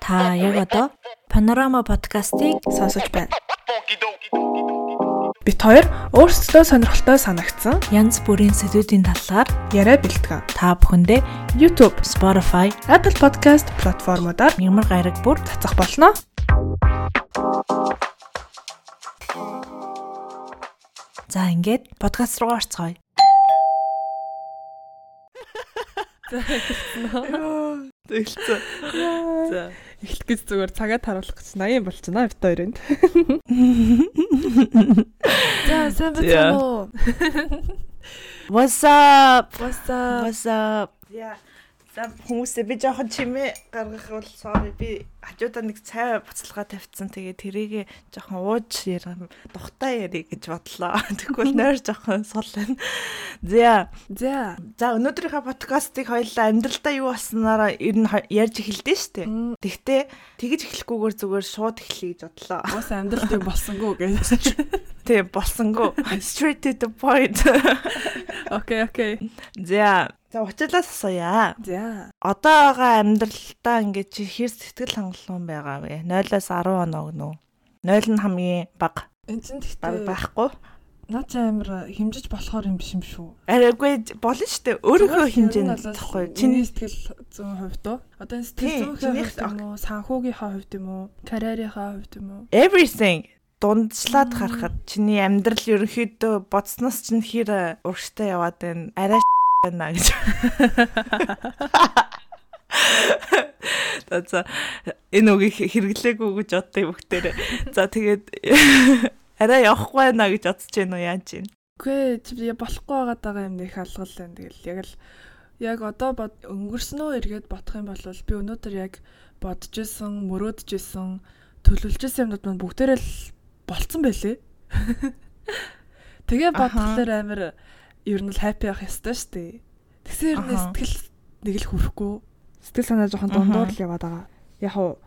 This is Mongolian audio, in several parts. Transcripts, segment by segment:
Та яг одоо Panorama подкастыг сонсож байна. Бид хоёр өөрсдөө сонирхолтой санагдсан янз бүрийн сэдвүүдийн талаар яриа бэлтгэн. та бүхэндээ YouTube, Spotify, Apple Podcast платформудаар ямар гараг бүр цацах болно. за ингээд подкаст руу орцгоё. Тэгэлцээ. За, эхлэх гэж зүгээр цагаа таруулах гэж 80 болчихно бит хоёрын. За, сайн байна уу? What's up? What's up? What's up? Яа. За хүмүүсээ би жоохон чимээ гаргах бол sorry би хажуудаа нэг цай буцалгаа тавьчихсан. Тэгээ тэрийг жоохон ууж ярих тухтай ярих гэж бодлоо. Тэгвэл нойр жоохон сул байна. За. За. За өнөөдрийнхөө подкастыг хоёлаа амьдралдаа юу болснараа ер нь ярьж эхэлдэж штэ. Тэгтээ тэгэж эхлэхгүйгээр зүгээр шууд эхлэе гэж бодлоо. Бас амьдралд юм болсонгүй гэж. Тэг болсонгүй. Straight to the point. Окей, окей. За. За учлаас асууя. За. Одоо байгаа амьдралдаа ингээд хэр сэтгэл хангалуун байгаа вэ? 0-аас 10 оноо гэнэ үү? 0 нь хамгийн бага. Энд чинь тэгтээ байхгүй. наа чи амар химжиж болохоор юм биш юм шүү. Арайгүй болно шүү дээ. Өөрийнхөө хэмжээнд тахгүй. Чиний сэтгэл зүйн хувьд уу? Одоо энэ сэтгэл зүйн хувьд юм уу? Санхүүгийнхаа хувьд юм уу? Карьерийнхаа хувьд юм уу? everything дундчлаад харахад чиний амьдрал ерөнхийдөө бодсноос чинь хэр урагштай яваад байна. Арай байна гэж. За энэ үгийг хэрэглээгүй гэж боддоо бүгдээрээ. За тэгээд арай явахгүй байна гэж бодож байна уу яаж юм? Үгүй чи болохгүй байгаад байгаа юм нэг алгал байна. Тэгэл яг л яг одоо бод өнгөрсөн үү эргээд бодох юм бол би өнөөдөр яг бодож исэн, мөрөөдж исэн, төлөвлөж исэн юмнууд маань бүгдээрээ л болцсон байлээ. Тэгээ бодглохлоор амар ер нь л happy байх ёстой шүү дээ. Тэгсэн ер нь сэтгэл нэг л хүрхгүй. Сэтгэл санаа жоохон дундуур л яваад байгаа. Яг уу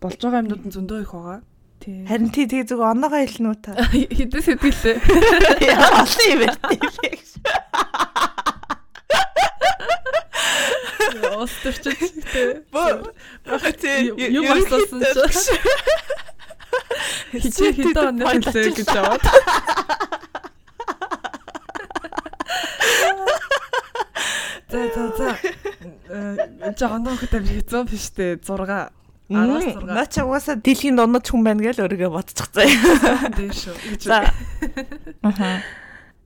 болж байгаа юмнууд нь зөндөө их байгаа. Тийм. Харин тий тэгээ зөв оноогоо хэлнэ үү та? хэдэн сэтгэлээ. Яа олон юм байна. Ус төрчтэй. Бөө. Тий Юм болсон ч. Хичээ хэдэн оноо хэлээ гэж аваад. За за за. Жоохон хөтөв хэцүү биш үү? 6. 16. Наа чи угаасаа дэлхийн дундаж хүн байна гэж өөрийгөө бодчих заяа. Дээр шүү. За. Аха.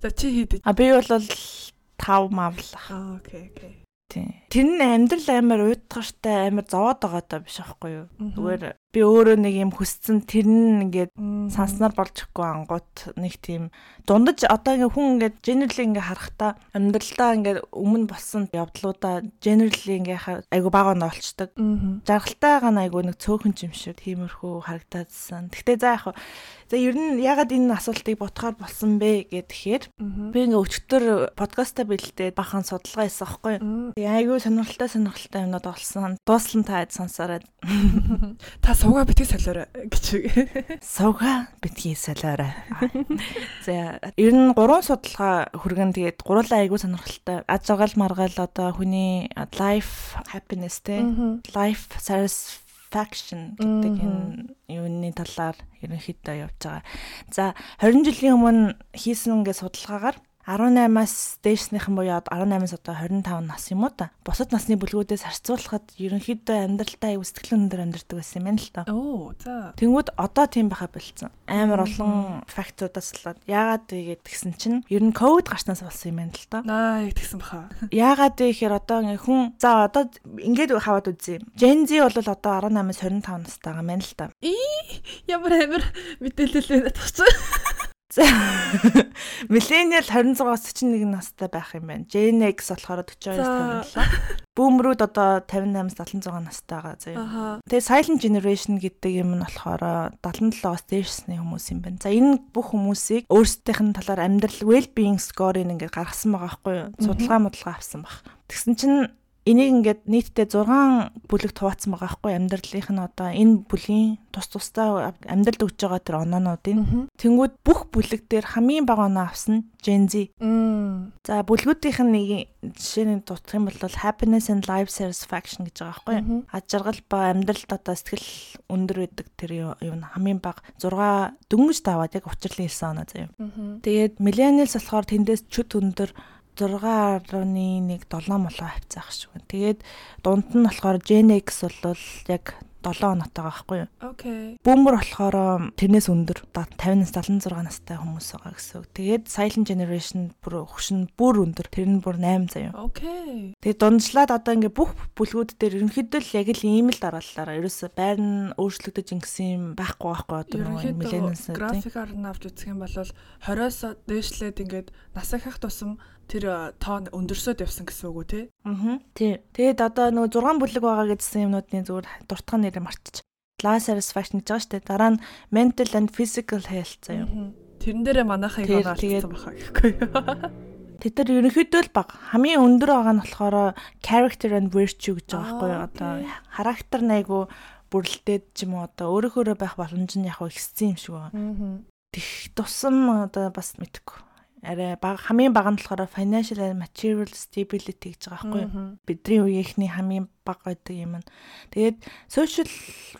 За чи хэд? А би бол 5 мавлах. Аа окей окей. Тий. Тэр нь амьдрал амар уйтгартай амар зовоод байгаа даа биш аахгүй юу? Зүгээр би өөрөө нэг юм хүсцэн тэр нь ингээд санснаар болж ихгүй ангууд нэг тийм дундаж одоо ингээ хүн ингээ generally ингээ харахтаа амьдралдаа ингээ өмнө болсон явдлуудаа generally ингээ хар- айгу бага оноо олчдаг. Мгм. жаргалтай байгаа нь айгу нэг цөөхөн юм шиг тиймэрхүү харагдаадсан. Гэхдээ за яг за ер нь ягаад энэ асуултыг бодохоор болсон бэ гэхээр би ингээ өчтөр подкаста бэлдээд бахан судалгаа хийсэн аахгүй юу. Айгу сонирхолтой сонирхолтой юмнууд олсон. Дууслан таад сонсороо Та суугаа битгий солиорой гэж. сууга битгий солиорой. За ер нь гурван судалгаа хүргэн тэгээд гурлаа айгу сонирхолтой. Аж аргал маргал одоо хүний life happiness те life satisfaction гэдэг Мгм. энэ юуны талаар ерөнхийдөө явж байгаа. За 20 жилийн өмнө хийсэн ингээ судалгаагаар 18-аас дээшнийхэн буюу 18-аас одоо 25 нас юм уу та. Бусад насны бүлгүүдээс харьцуулахад ерөнхийдөө амьдралдаа аюу сэтгэл өндөр амьдардаг байсан юм байна л та. Оо за. Тэнгүүд одоо тийм байха болцсон. Амар олон фактуудаас л яагаад вэ гэдгсэн чинь ер нь ковид гарснаас болсон юм байна л та. Наа яг тэгсэн баха. Яагаад вэ гэхээр одоо ингээ хүн за одоо ингээд хаваад үзье. Gen Z бол одоо 18-аас 25 настай байгаа юм байна л та. Ямар амир мэдээлэл байна тагч. Millennial 26-аас 41 настай байх юм байна. Gen X болохоор 42-аас 57. Boomer-ууд одоо 58-аас 76 настай байгаа заяа. Тэгээ silent generation гэдэг юм нь болохоор 77-аас дээшсний хүмүүс юм байна. За энэ бүх хүмүүсийг өөрсдийнх нь талаар амьдрал well being score-ыг ингээд гаргасан байгаа байхгүй юу? Судалгаа модлага авсан баг. Тэгсэн чинь энийг ингээд нийтдээ 6 бүлэгт хуваацсан байгаа байхгүй амьдралынх нь одоо энэ бүлгийн тус тусдаа амьдралд өгж байгаа тэр оноонуудын тэнгууд бүх бүлэг дээр хамгийн бага оноо авсан Gen Z. За бүлгүүдийнх нь нэг жишээний дутх юм бол happiness and life satisfaction гэж байгаа байхгүй юу? Ад жаргал ба амьдралд одоо сэтгэл өндөр байдаг тэр юм хамгийн бага 6 дөнгөж даваад яг учирлын хэлсэн оноо заяа. Тэгээд millennials болохоор тэндээс чөт өндөр 6.17 молоо авцаах шиг байна. Тэгээд дунд нь болохоор Gen X бол яг 7 оноотойгоо байхгүй юу? Окей. Boomer болохоор тэрнээс өндөр 50-аас 76 настай хүмүүс байгаа гэсэн үг. Тэгээд Silent Generation бүр өгшин бүр өндөр. Тэр нь бүр 8 заяа. Окей. Тэгээд дундчлаад одоо ингээ бүх бүлгүүд дээр ерөнхийдөө л яг л ийм л дараалалаа. Ерөөсө байр нь өөрчлөгдөж ингэсэн юм байхгүй байхгүй одоо Ерөнхийдөө millennials графикаар нь авч үзэх юм бол 20-оос дээшлээд ингээд насаа хах тусам тэр тоо өндөрсөд явсан гэсэн үг үү те? Аа. Тий. Тэгээд одоо нөгөө 6 бүлэг байгаа гэдсэн юмнуудын зүгээр дуртах нэрээ мартчих. Life satisfaction гэж байгаа шүү дээ. Дараа нь mental and physical health заяа. Тэрэн дээрээ манайхыг Тэр- олцсон баха гэхгүй юу? Тэд нар ерөнхийдөө л бага. Хамгийн өндөр байгаа нь болохоор character and virtue гэж байгаа байхгүй юу? Одоо характер найгу бүрлдээд ч юм уу одоо өөрөөхөө байх боломж нь яг ихссэн юм шиг байна. Аа. Тэх тусам одоо бас мэдхгүй. Арай бага хамгийн бага нь болохоор financial and material stability гэж байгаа байхгүй юу? бидний үеийнхний хамгийн бага байдаг юм. нь. Тэгээд social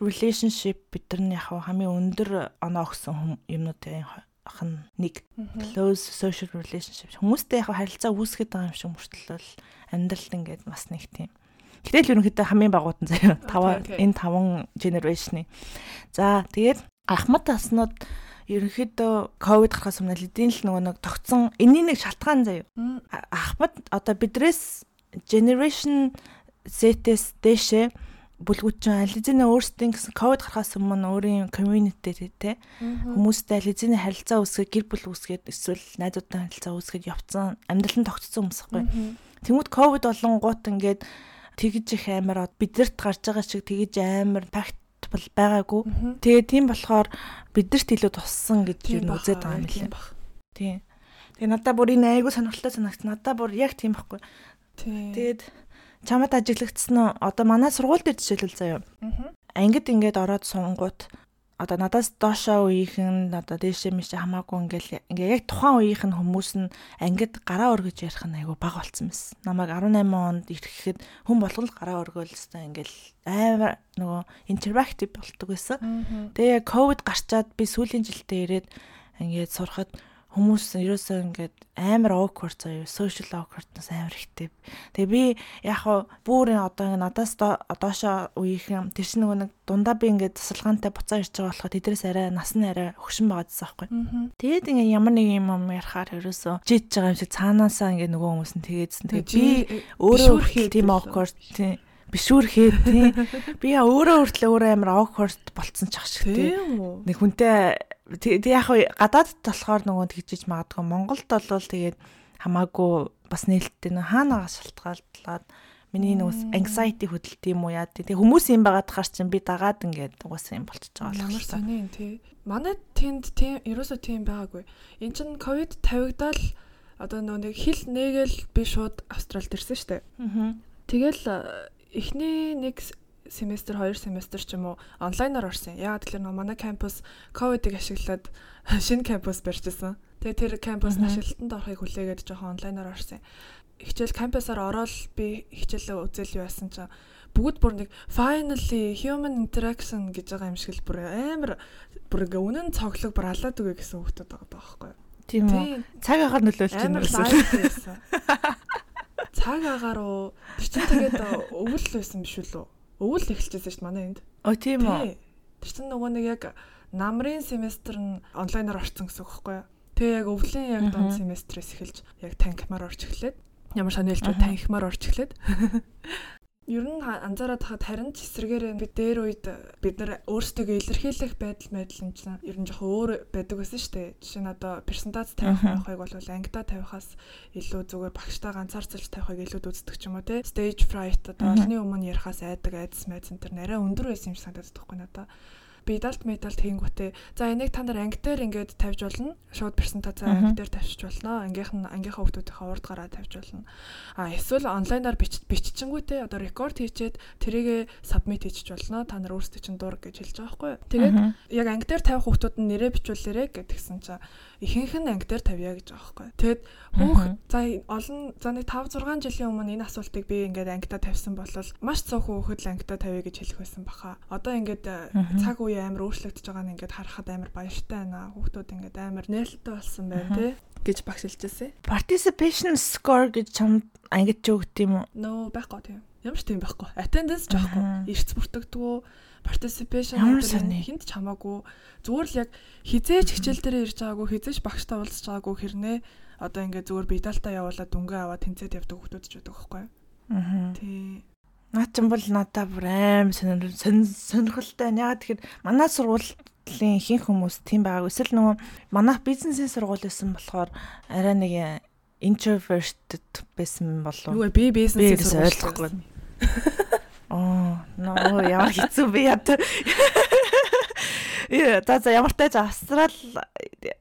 relationship бидний яг хамгийн өндөр оноо өгсөн юмнуудын ах нь нэг close social relationship. Хүмүүстэй яг харилцаа үүсгэж байгаа юм шиг мөртлөө амьдралд ингээд бас нэг тийм. Гэтэл ерөнхийдөө хамгийн багууд нь заяа. Тава окей. энэ таван generation-ы. За тэгээд ахмад таснууд ерөнхийдөө ковид гарахаас өмнө эдийн л нөгөө нэг тогтсон энэний нэг шалтгаан заяа ахмад одоо бидрээс generation Z-с дэшээ бүлгүүч чинь ализины өөрсдийн гэсэн ковид гарахаас өмнө өөрийн community те хүмүүстэй ализины харилцаа үүсгэж гэр бүл үүсгээд эсвэл найзуудтай харилцаа үүсгээд явцсан амьдрал нь тогтцсон хүмүүс байхгүй. Тэнгүүд ковид болонгууд ингээд тэгж их амар бидэрт гарч байгаа шиг тэгж амар практикл байгаагүй. Тэгээ тийм болохоор бидэрт илүү туссан гэж юу үзээд байгаа юм лээ. Тийм. Тэгээ надад бүр энэ айгу сонирхолтой санагц. Надад бүр яг тийм байхгүй. Тэгээд чамд ажиглагдсан нь одоо манай сургууль дээр жишээлбэл заяа. Ангид ингээд ороод сунгууд одоо надаас доошоо үеийнхэн одоо дээшээ мишээ хамаагүй ингээл ингээ яг тухайн үеийнх нь хүмүүс нь ангид гараа өргөж ярих нь айгу бага болцсон байсан. Намайг 18 онд ирэхэд хүн болгол гараа өргөөл хэвээр ингээл амар нөгөө интерактив болдог байсан. Тэгээ яг ковид гарчаад би сүүлийн жилдээ ирээд ингээд сурахад хүмүүс ерөөсөө ингээд амар awkward заяа social awkwardness амар ихтэй. Тэгээ би яг хаа бүрийн одоо ингээд надаас доо- доошоо үеийнхэн тэр чинь нөгөө нэг дундаа би ингээд тасалгаантай буцаа ирж байгаа болохоо тэдрээс арай нас нь арай хөгшин байгаа гэсэн байхгүй. Тэгээд ингээд ямар нэг юм юм ярахаар ерөөсөө жийж байгаа юм шиг цаанаасаа ингээд нөгөө хүмүүс нь тэгээдсэн. Тэгээ би өөрөө тийм awkward тийм бишүүрхээ тийм би яа өөрөө хүртэл өөрөө амар awkward болцсон ч ах шиг үү? нэг хүнтэй тэг яг хаа гадаадд болохоор нөгөө тэгжиж магадгүй Монголд бол тэгээд хамаагүй бас нээлттэй нөө хаанаагаас шалтгаалтлаад миний нөгөө anxiety хөдөлт юм уу яа тий хүмүүс юм байгаад хар чинь би дагаад ингээд угаасаа юм болчихж байгаа сони юм тий. Манай тэнд тийм ерөөсөө тийм байгаагүй. Эн чин ковид тавигдаад одоо нөгөө нэг хил нээгэл би шууд Австралид ирсэн дээ. Аа. Тэгэл э, эхний нэг семестр, хоёр семестр ч юм уу онлайнаар орсон. Тэгэхээр нөгөө манай кампус ковидыг ашиглаад шинэ кампус барьжсэн. Тэгээ тэр кампус Мгм. ашиглалтанд орохыг хүлээгээд жоохон онлайнаар орсон. Хичээл кампусаар ороод би хичээлээ үзэл юу яасан чинь бүгд бүр нэг finally human interaction гэж байгаа юм шиг л бүр амар бүр ингээ үнэн цоглог бүр алаад үгүй гэсэн хүүхдүүд байгаа байхгүй юу? Тийм үү. Цаг агаар нөлөөлж байна гэсэн. байсан. Цаг агаар уу тэр чинь тэгээд өвөл байсан биш үү? Өвөл эхэлчихсэн шүү дээ манай энд. Оо тийм үү. Тэр чинь нөгөө нэг яг намрын семестр нь онлайнаар орсон гэсэн үг байхгүй юу? Тэгээ яг өвлийн яг дунд семестрээс эхэлж яг танхимаар орж эхлээд ямар Аха. танхимаар орж эхлээд Ер нь анзаараад хахад харин ч эсрэгээр би дээр үед бид нар өөрсдөө илэрхийлэх байдал байдал юм чинь ер нь жоохон өөр байдаг байсан шүү дээ. Жишээ нь одоо презентац тавих байхыг бол ангидаа тавихаас илүү зүгээр багштай ганцаарцалж тавихыг илүү үздэг ч юм уу те. Stage fright одоо олонний өмнө ярихаас айдаг айдас майдсан тэр нарай өндөр байсан юм шиг санагдаад байхгүй надаа. Бидалт медалт хийнгүүтээ за энийг та нар анги дээр ингээд тавьж болно. Шууд презентацаа Мгм. анги дээр тавьчих болно. Ангийнх нь ангийнхаа хүмүүсийнхээ урд гараа тавьж болно. А эсвэл онлайнаар бич биччихэнгүүтээ одоо рекорд хийчээд тэрийгэ сабмит хийчих болно. Та нар өөрсдөө чинь дур гэж хэлж байгаа байхгүй юу. Тэгээд яг анги дээр тавих хүмүүсд нь нэрээ бичүүлээрэ гэдгсэн чинь ихэнх нь анги дээр тавья гэж байгаа байхгүй. Тэгэд хүүх за олон за нэг 5 6 жилийн өмнө энэ асуултыг би ингээд ангидаа тавьсан бол маш цөөхөн хүүхэд л ангидаа тавья гэж хэлэх байсан баха. Одоо ингээд цаг үе амар өөрчлөгдөж байгаа нь ингээд харахад амар баяртай байна. Хүүхдүүд ингээд амар нээлттэй болсон байна тий гэж багш хэлжээсэ. Participation score гэж чамд ангид ч өгд юм уу? Нөө байхгүй тийм. Ямар ч тийм байхгүй. Attendance. Аха. Эрс бүртгэдэггүй participation гэдэг хинт ч хамаагүй зүгээр л яг хизээч хичээл дээр ирж байгаагүй хизээч багштай уулзж байгаагүй хэрнээ одоо ингээд зүгээр бидалтаа явуулаад дүнгээ аваад тэнцээд явдаг хүмүүс ч байдаг байхгүй юу? Аа. Тий. Наа ч юм бол надад бүр аим сонир сонир- сонирхолтой байна. Ягаад тэгэхээр манай сургуулийн ихэнх хүмүүс тийм байгаагүй. Эсвэл нөгөө манай бизнесийн сургууль байсан болохоор арай нэг introverted байсан болов. Юу? Би Би бизнесийн ерөөс сургуульд ойлгохгүй. Оо, нөө ямар хэцүү би яд. Яа, за за ямар тааж австрал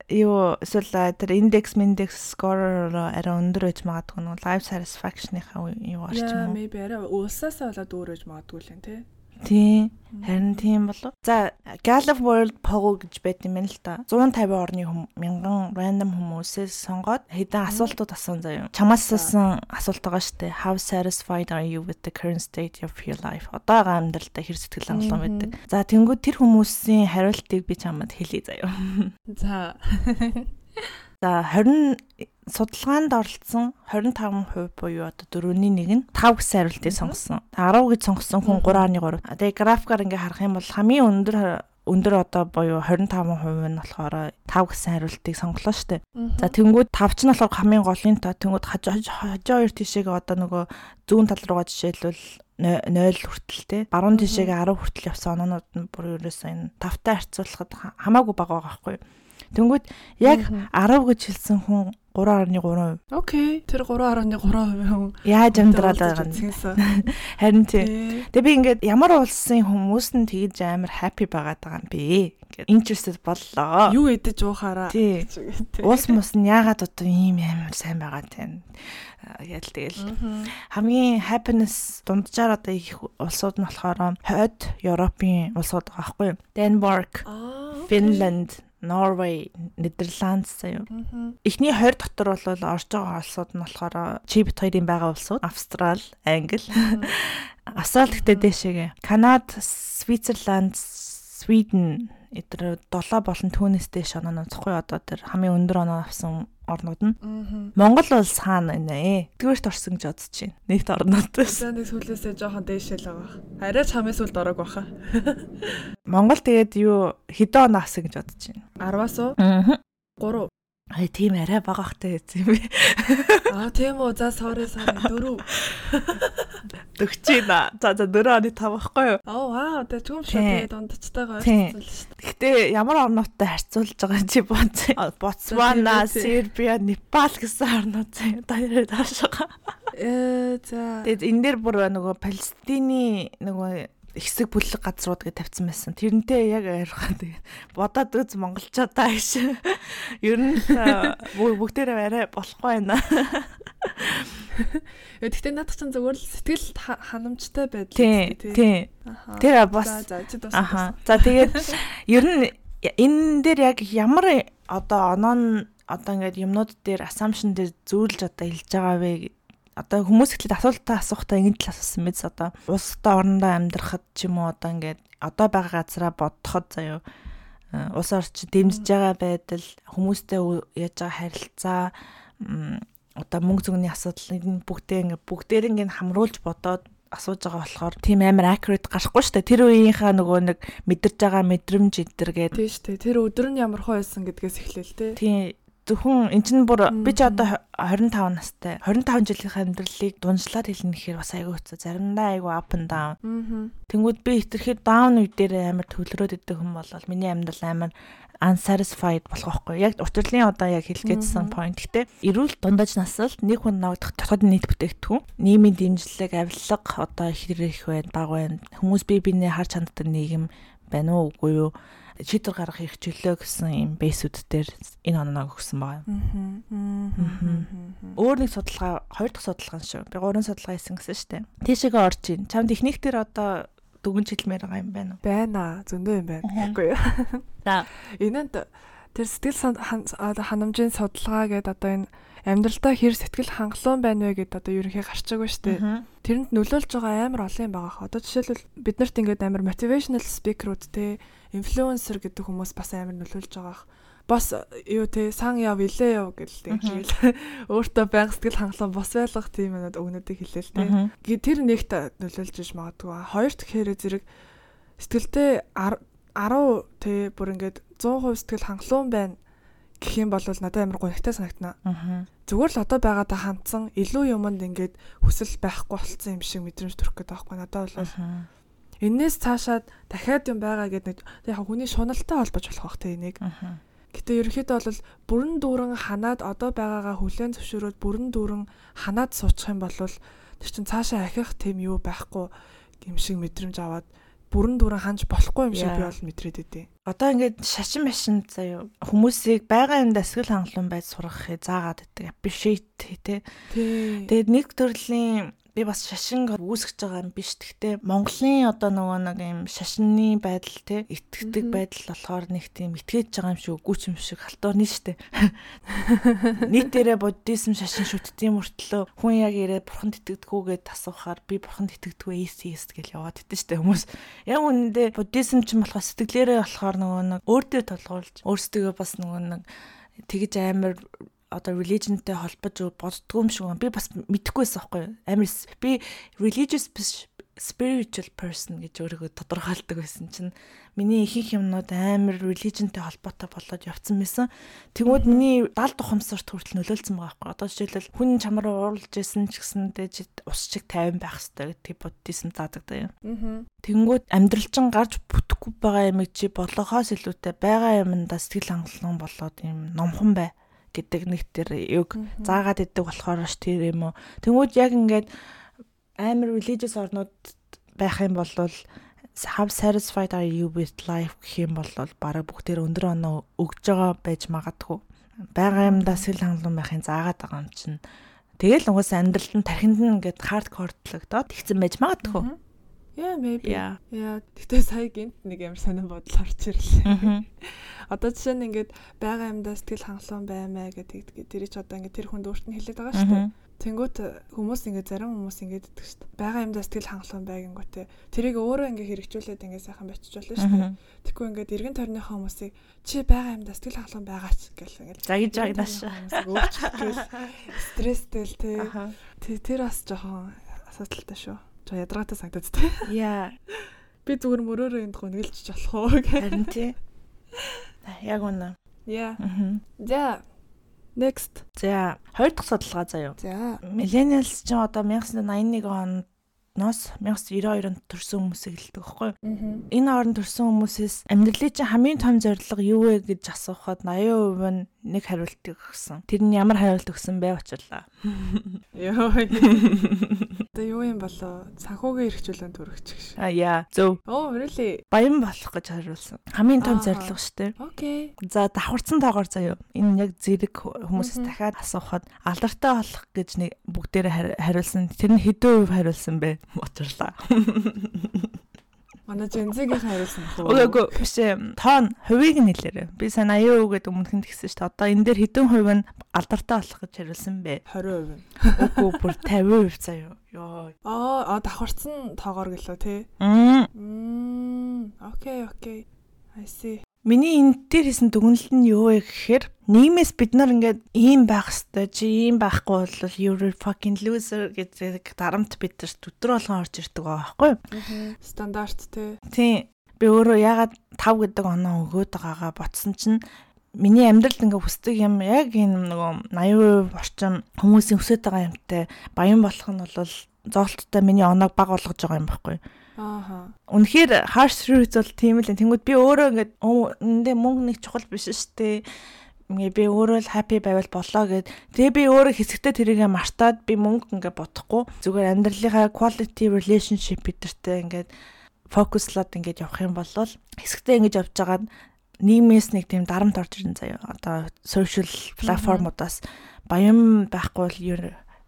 юу эсвэл тэр индекс индекс скор арай өндөр байж магадгүй нөгөө life satisfaction-ийнхаа юу Яа, орчим уу? maybe арай улсаасаа болоод өөр гэж магадгүй л юм тий. Тийм. Харин тийм болов. За Gallup World Poll гэж байт юм байна л да. 150 орны хүм мянган random хүмүүсээс сонгоод хэдэн асуултууд асуусан заяа. Чамаас асуусан асуулт байгаа штэ. How satisfied are you with the current state of your life? Одоогийн амьдралдаа хэр сэтгэл хангалуун байдаг. За тэнгууд тэр хүмүүсийн хариултыг би чамд хэлье заяа. За. За 20 судалгаанд оролцсон 25% буюу одоо дөрөвний нэг нь 5 гэсэн хариултыг сонгосон. 10 гэж сонгосон хүн 3.3. Тэгээ графикаар ингээ харах юм бол хамгийн өндөр өндөр одоо буюу 25% нь болохоор 5 гэсэн хариултыг сонглоо штэ. За тэнгууд 5 ч нь болохоор хамгийн голын та тэнгууд хажуу хажуу хоёр тишээгээ одоо нөгөө зүүн тал руугаа жишээлбэл 0 хүртэл те баруун тишээгээ 10 хүртэл явсан оноонууд нь бүр ерөөсөө энэ тавтай харьцуулахад ха- хамаагүй бага байгаа байхгүй юу. Тэнгүүд яг 10 гэж хэлсэн хүн 3.3%. Окей. Тэр 3.3% хүн Яаж амьдраад байгаа нь. Харин тийм. Тий. Тэгээ би ингээд ямар улсын хүмүүс нь тэгж амар happy байгаад байгаа юм бэ? Ингээд interested боллоо. Юу идэж уухаараа. Тий. Уус мус нь яагаад одоо ийм амар сайн байгаа тийм. Ял тэгэл хамгийн happiness дунджаар одоо их улсууд нь болохоор хойд Европын улсууд байгаа байхгүй юу? Denmark. Finland, Norway, Нидерланд заяа. Эхний 20 дотор бол орж байгаа улсууд нь болохоор чи бит хоёрын байгаа улсууд Австрал, Англи, Австрал гэхдээ дээшээгээ. Канада, Свицерланд, Sweden эдгээр 7 болон түүнээс дээш оноо цохгүй одоо тэр хамгийн өндөр оноо авсан орнууд нь Монгол бол саана нэ. Тэгвэрт орсон гэж бодож байна. Нэгт орнуудаас. Нэг сүлээсээ жоохон дээшэл байгаа. Арай ч хамгийн сүлд орог баха. Монгол тэгээд юу хэдэн оноо авсан гэж бодож байна. 10-аас уу? Аа. 3. Ай тийм арай бага хтай гэсэн юм би. Аа тийм үү. За sorry sorry. 4. Дөгч байна. За за 4 оны 5 байхгүй юу? Аа вау. Тэ түм шүү. Тэгээд дундчтайгаа Тийм. ойрцсон л шүү. дээ. Гэхдээ ямар орнуудтай харьцуулж байгаа чи бодсон. Ботсвана. Сербия, Непал гэсэн орнууд заяа даяар тааш байгаа. Э за. Тэгээд энэ дээр бүр нөгөө Палестины нөгөө хэсэг бүлэг газрууд гэж тавьсан байсан. Тэрнтэй яг ойрхон тэгээд бодоод үз монголчуудаа гэж. Ер нь бүгдээрээ арай болохгүй байна. Э, Гэхдээ надад ч зүгээр л сэтгэл ха- ханамжтай байдал. Тий. Тэр бас. Аха. За тэгээд ер нь энэ дээр яг ямар одоо оноо нь одоо ингээд юмнууд дээр assumption дээр зүүрлж одоо хэлж байгаа вэ одоо хүмүүс ихлэд асуултаа асуухтаа ингэж л асуусан мэт одоо улстай орондоо амьдрахад ч юм уу одоо ингээд одоо байгаа газараа бодоход заяа э, улс орчин дэмжиж байгаа байдал хүмүүстэй яаж байгаа харилцаа одоо мөнгө зүгний асуудал энэ бүгдээ ингээд бүгдээр ингээд хамруулж бодоод асууж байгаа болохоор тийм амар accurate гарахгүй шүү дээ. Тэр үеийнхаа нөгөө нэг мэдэрж байгаа мэдрэмж эдэр гээд Тий штэ. Тэр өдөр нь ямар хоо байсан гэдгээс эхлэв те. тийм зөвхөн эн чинь бүр би ч одоо 25 настай 25 жилийнхээ амьдралыг дунжлаад хэлнэ гэхээр бас айгүй хэцүү. Заримдаа айгүй up and down. Тэнгүүд би хитрхэд даун үе дээр амар төвлөрөөд идэг хүн болол миний амьдрал амар unsatisfied болох байхгүй. Яг уртрлын одоо яг хэлгээдсэн point. Гэтэ эрүүл дундаж наслд нэг хүн ногдох дотоод нийт бүтээгдэхүүн, нийгмийн дэмжлэг, авилга одоо их их байна, бага байна. Хүмүүс бие биенээ харж ханддаг нийгэм байна уу үгүй юу шийдвэр гаргах их чөлөө гэсэн юм бэйсүүд дээр энэ оноог өгсөн байгаа. Өөр нэг судалгаа, хоёр дахь судалгаа шүү. Би гурван судалгаа хийсэн гэсэн шүү дээ. Тийшээгээ орж ийн. Чамд ихнийх дээр одоо дүгнж хэлмээр байгаа юм байна уу? Байна. Зөндөө юм байна. Гэхгүй юу? За. Энэнд тэр сэтгэл ханамжийн судалгаа гэдэг одоо энэ амьдралдаа хэр сэтгэл хангалуун байна вэ гэдээ одоо ерөнхий гарч байгаа шүү дээ. Тэрэнд нөлөөлж байгаа амар олон юм байгаа. Одоо жишээлбэл биднэрт ингээд амар motivational speaker-ууд те инфлюенсер гэдэг хүмүүс бас амар нөлөөлж байгаа бос юу те сан яв илээ яв гэлтэй хэлээл өөртөө байнга сэтгэл хангалуун бос байлгах тийм юмнууд өгнөдийг хэлээл те. Тэр нэгт нөлөөлж иж магадгүй. Хоёр дахь хэрэг зэрэг сэтгэлдээ 10 те бүр ингээд 100% сэтгэл хангалуун байна гэх юм бол надад амар гонхтой санагтана. Зүгээр л одоо байгаадаа хандсан илүү юмд ингээд хүсэл байхгүй болцсон юм шиг мэдрэмж төрөх гэдэг байхгүй надад бол энээс цаашаад дахиад юм байгаа гэдэг яг хүний шуналтай холбож болох бах те энийг. Гэтэ ерөнхийдөө бол бүрэн дүүрэн ханаад одоо байгаагаа хүлэн зөвшөөрөөд бүрэн дүүрэн ханаад суучих юм бол тэр чин цаашаа ахих тийм юу байхгүй юм шиг мэдрэмж аваад бүрэн дүүрэн ханж болохгүй юм шиг би бол мэдрээд өгдөө. Одоо ингээд шашин машин заяа хүмүүсийг байгаа юм дасгал хангалуун байж сургахыг заагаад байдаг. Appreciate тий. Тэгээд нэг төрлийн би бас шашин үүсгэж байгаа юм биш. Гэхдээ Монголын одоо нөгөө нэг юм шашинны байдал те итгэдэг байдал болохоор нэг тийм итгэж байгаа юм шиг үгүй юм шиг халтуурны штэ. Нийтээрээ буддизм шашин шүтдгийн мөртлөө хүн яг ирээ бурханд итгэдэггүйгээд асуухаар би бурханд итгэдэггүй эйсист гэж яваад идэв штэ хүмүүс. Яг үнэндээ буддизм ч юм болохоор сэтгэлээрээ болохоор нөгөө нэг өөртөө толгойлж өөрсдөө бас нөгөө нэг тэгж амар одоо religionтэй холбож боддгоо юм шиг байна. Би бас мэдэхгүйсэн байхгүй юу? Амар би religious spiritual person гэж өөрийгөө тодорхойлдог байсан чинь миний ихэнх юмнууд амар religionтэй холбоотой болоод явцсан байсан. Тэгмүүд миний 70 тухамсарт хүртэл нөлөөлсөн байгаа байхгүй. Одоо жишээлбэл хүн чамраа уурлж исэн ч гэсэндээ ус чиг 50 байх хэрэгтэй гэдэг буддизм заадаг даа юм. Тэнгүүд амьдралчин гарч бүтэхгүй байгаа юм чи болгохоос илүүтэй байгаа юмдаа сэтгэл хангалуун болоод юм номхон бай гэдэг нэг тэр юг заагаад идэг болохоор ш тэр юм уу. Тэнгүүд яг ингээд амар religious орнууд байх юм бол how satisfied are you with life гэх юм бол бараг бүгдээр өндөр оноо өгж байгаа байж магадгүй. Бага юмдаа сэл хангалуун байхын заагаад байгаа юм чинь. Тэгэл угаас амьдралд нь тархинд нь ингээд хардкордлогдоод тэгсэн байж магадгүй. Yeah, maybe. Яа. Тэгтээ сая гинт нэг амар сонирн бодол орж ирлээ. Одоо жишээ нь ингээд байгаа юмдаа сэтгэл хангалуун баймаа гэдэг тэр чи одоо ингээд тэр хүнд өөрт нь хэлээд байгаа шүү дээ. Тэнгүүт хүмүүс ингээд зарим хүмүүс ингээд иддэг шүү дээ. Бага юмдаа сэтгэл хангалуун байгингүүтээ тэрийг өөрөө ингээд хэрэгжүүлээд ингээд сайхан бочжуулна шүү дээ. Тэгэхгүй ингээд эргэн тойрныхаа хүмүүсийг чи бага юмдаа сэтгэл хангалуун байгаач гэл ингээд загиж жагнаш. Өөрчлөлтөл стресстэй л тий. Тэр бас жоохон асуудалтай шүү. Жоо ядаргаатай санагдаад тээ. Яа. Би зүгээр мөрөөрөө энд гонглж болох уу гэх. Харин тий. Яг үнэ. Яа. За Next. За, хоёр дахь судалгаа заяа. За. Millennials ч одоо 1981 онд ноос 1992 онд төрсэн хүмүүсийг хэлдэг байхгүй юу? Энэ хооронд төрсэн хүмүүсээс амьдралын чинь хамгийн том зорилго юу вэ гэж асуухад 80% нь нэг хариултыг өгсөн. Тэр нь ямар хариулт өгсөн бэ очлаа. Йоо. Одоо юу юм болоо? Санхүүгийн эрхчлэн төрөгч гэж. А яа. Зөв. Оо, really? Баян болох гэж хариулсан. Хамгийн том зорилго шүү дээ. Окей. За давхарцсан тоогоор заяа. Энэ яг зэрэг хүмүүсээс дахиад асуухад алдартай болох гэж нэг бүгдээрээ хариулсан. Тэр нь хэдэн хувь хариулсан бэ? Учирлаа. Манай Жензигийн хариулсан уу? Үгүй биш ээ. Тоон хувийг нь хэлээрэй. Би сайн 80% гэдэг өмнөхөнд тэгсэн шүү дээ. Одоо энэ дээр хэдэн хувь нь алдартай болох гэж хариулсан бэ? 20%. Үгүй бүр 50% заяа. Йоо. Аа, давхарцсан тоогоор гэлөө тий. Мм. Окей, окей. I see. Миний энэ дээр хийсэн дүгнэлт нь юу вэ гэхээр нийгмээс бид нар ингээд ийм байх хэвээр чи ийм байхгүй бол you're fucking loser гэдэг дарамт бидэрт өдөр болгон орж ирдэг байгаа байхгүй? Стандарт тий. Тий. Би өөрөө ягаад 5 гэдэг оноо өгөөд байгаагаа ботсон чинь миний амьдралд ингээ хүсдэг юм яг энэ нөгөө 80% орчим хүмүүсийн хүсэж байгаа юмтай баян болох нь бол зоолттой миний оноог баг болгож байгаа юм байхгүй Ааха. Үнэхээр harsh truth бол тийм л. Тэнгүүд би өөрөө ингээд эндээ мөнгө нэг чухал биш шүү дээ. Ингээ би өөрөө л happy байвал болоо гэд. Тэгээ би өөрөө хэсэгтээ тэрийгэ мартаад би мөнгө ингээ бодохгүй. Зүгээр амьдралынхаа quality relationship бидэртэй ингээд фокуслоод ингээд явах юм бол хэсэгтээ ингэж явж байгаа нийгмээс нэг тийм дарамт орж ирэн заяа. Одоо social платформудаас баян байхгүй бол ер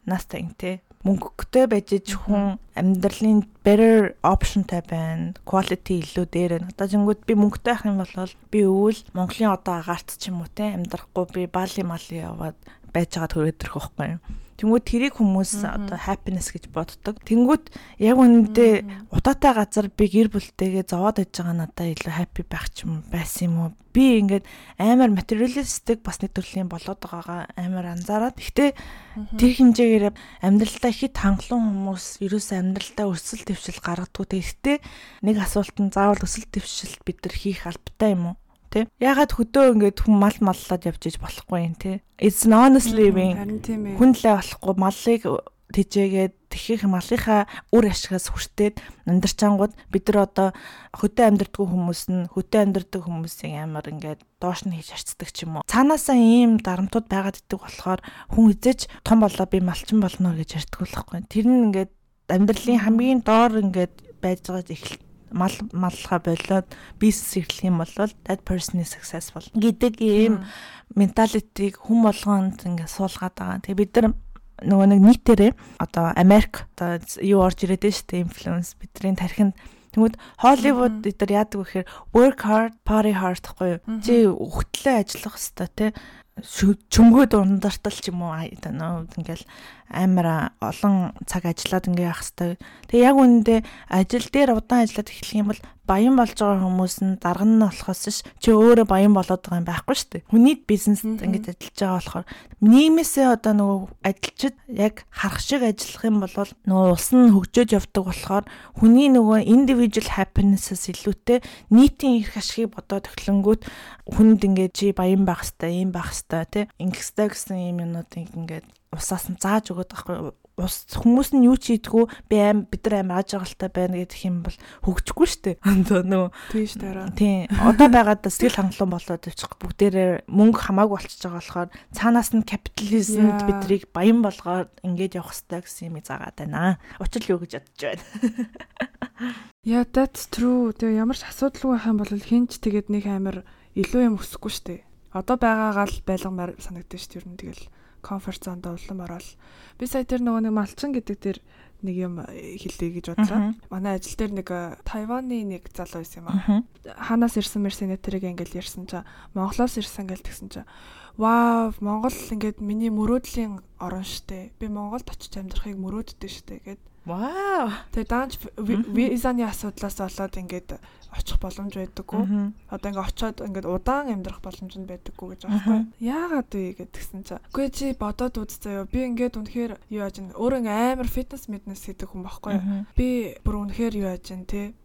настай ин тэ мөнгөтэй байж хүн амьдралын better optionтай байна. Quality илүү дээр байна. Одоо зингүүд би мөнгөтэй ах юм бол би өвөл Монголын одоо агаарт ч юм уу те амьдрахгүй би баали мали яваад байж байгаа төрөдөрөх байхгүй юу. Тэнгүүд тэрийг хүмүүс одоо happiness гэж боддог. Тэнгүүд яг үнэндээ удаатай газар би гэр бүлтэйгээ зовоод байж байгаа надад илүү happy байх ч юм байсан юм уу? Би ингээд амар materialistic бас нэг төрлийн болоод байгаагаа амар анзаараад. Гэхдээ тэр хэмжээгээр амьдралдаа хит хангалуун хүмүүс ерөөсөө амьдралдаа өсөл твшил гаргадгүй. Тэгэхдээ нэг асуултанд заавал өсөл твшилт бид нар хийх албатай юм уу? Тий. Ягаад хөдөө ингээд хүн мал маллаад явж иж болохгүй юм тий. It's an honest living. Хүн лээ болохгүй малыг тэжээгээд тэхих малынхаа үр ашигаас хүртээд амьдарчаангууд бид нар одоо хөдөө амьдардгүй хүмүүс нь хөдөө амьдардаг хүмүүсийн амар ингээд доош нь хийж арцдаг ч юм уу. Цаанаасаа ийм дарамтууд байгаад идэг болохоор хүн эзэж том болоо би малчин болно гэж ярьдаг болохгүй. Тэр нь ингээд амьдралын хамгийн доор ингээд байж байгаа эхлэл мал маллахаа болоод бизнес эрхлэх юм бол that person is successful гэдэг ийм менталитиг хүм болгонд ингээд суулгаад байгаа. Тэгээ бид нар нөгөө нэг нийтээрээ одоо Америк одоо юу орж ирээд байна шүү дээ инфлюенс бидний тархинд Тэгмэд Холливуд нар яадаг вэ гэхээр work hard, party hard гэхгүй юу? Чи өгтлөө ажиллах хэвээр тий чөнгөөд ундартал ч юм уу ингээл амар олон цаг ажиллаад ингээ явах хэвээр. Тэгээ яг үүндээ ажил дээр удаан ажиллаад эхлэх юм бол баян болж байгаа хүмүүс нь дарга нь болохоос ш чи өөрөө баян болоод байгаа юм байхгүй шүү дээ. Хүний бизнест ингэж ажиллаж байгаа болохоор нийгмээсээ одоо нөгөө ажилчид яг харах шиг ажиллах юм бол нөгөө улс нь хөгжөөд явдаг болохоор хүний нөгөө individual happiness-аас илүүтэй нийтийн эрх ашигыг бодоод төглөнгүүт хүнд ингээд чи баян байх хэвээр, ийм байх хэвээр тий. Ингэхстэй гэсэн юм юмнуудыг ингээд усаас нь зааж өгöd байхгүй ус хүмүүс нь юу ч хийдгүү би аим бид нар аим ааж агалтай байна гэдэг юм бол хөгжихгүй шүү дээ. Одоо нөө тийш дараа. Тийм. Одоо байгаад сэтгэл хангалуун болоод явчих бүгдээрээ мөнгө хамаагүй болчихж байгаа болохоор цаанаас нь капитализмд бидрийг баян болгоод ингэж явах хэрэгтэй гэсэн юм заагаад байна. Учир юу гэж бодож байна. Yeah that's true. Тэгээ ямар ч асуудалгүй юм бол хинч тэгээд нэг амар илүү юм өсөхгүй шүү дээ. Одоо байгаагаа л байлгамаар санагдаж шүү дээ. Ер нь тэгэл комфорт зонд улам ороод би сая тэр нөгөө нэг малчин гэдэг тэр нэг юм хэлээ гэж бодлоо. Манай ажил дээр нэг э, Тайваны нэг залуу байсан юм аа. Ханаас ирсэн мэрсэн тэрийг ингээл ярьсан чаа Монголоос ирсэн гэл тэгсэн чаа. Вау, Монгол ингээд миний мөрөөдлийн орон штэ. Би Монголд очиж амьдрахыг мөрөөддөг штэ гэд. Вау. Тэгээ даанч визаны асуудлаас болоод ингээд очих боломж байдаггүй. Одоо ингээ очиод ингээд удаан амьдрах боломж нь байдаггүй гэж байхгүй. Яагаад вэ гэдгсэн чинь. Үгүй чи бодоод үз заяа. Би ингээд үнэхээр юу яаж ин өөр ингээ амар фитнес мэднес хийдэг хүн байхгүй. Би бүр үнэхээр юу яаж ин те.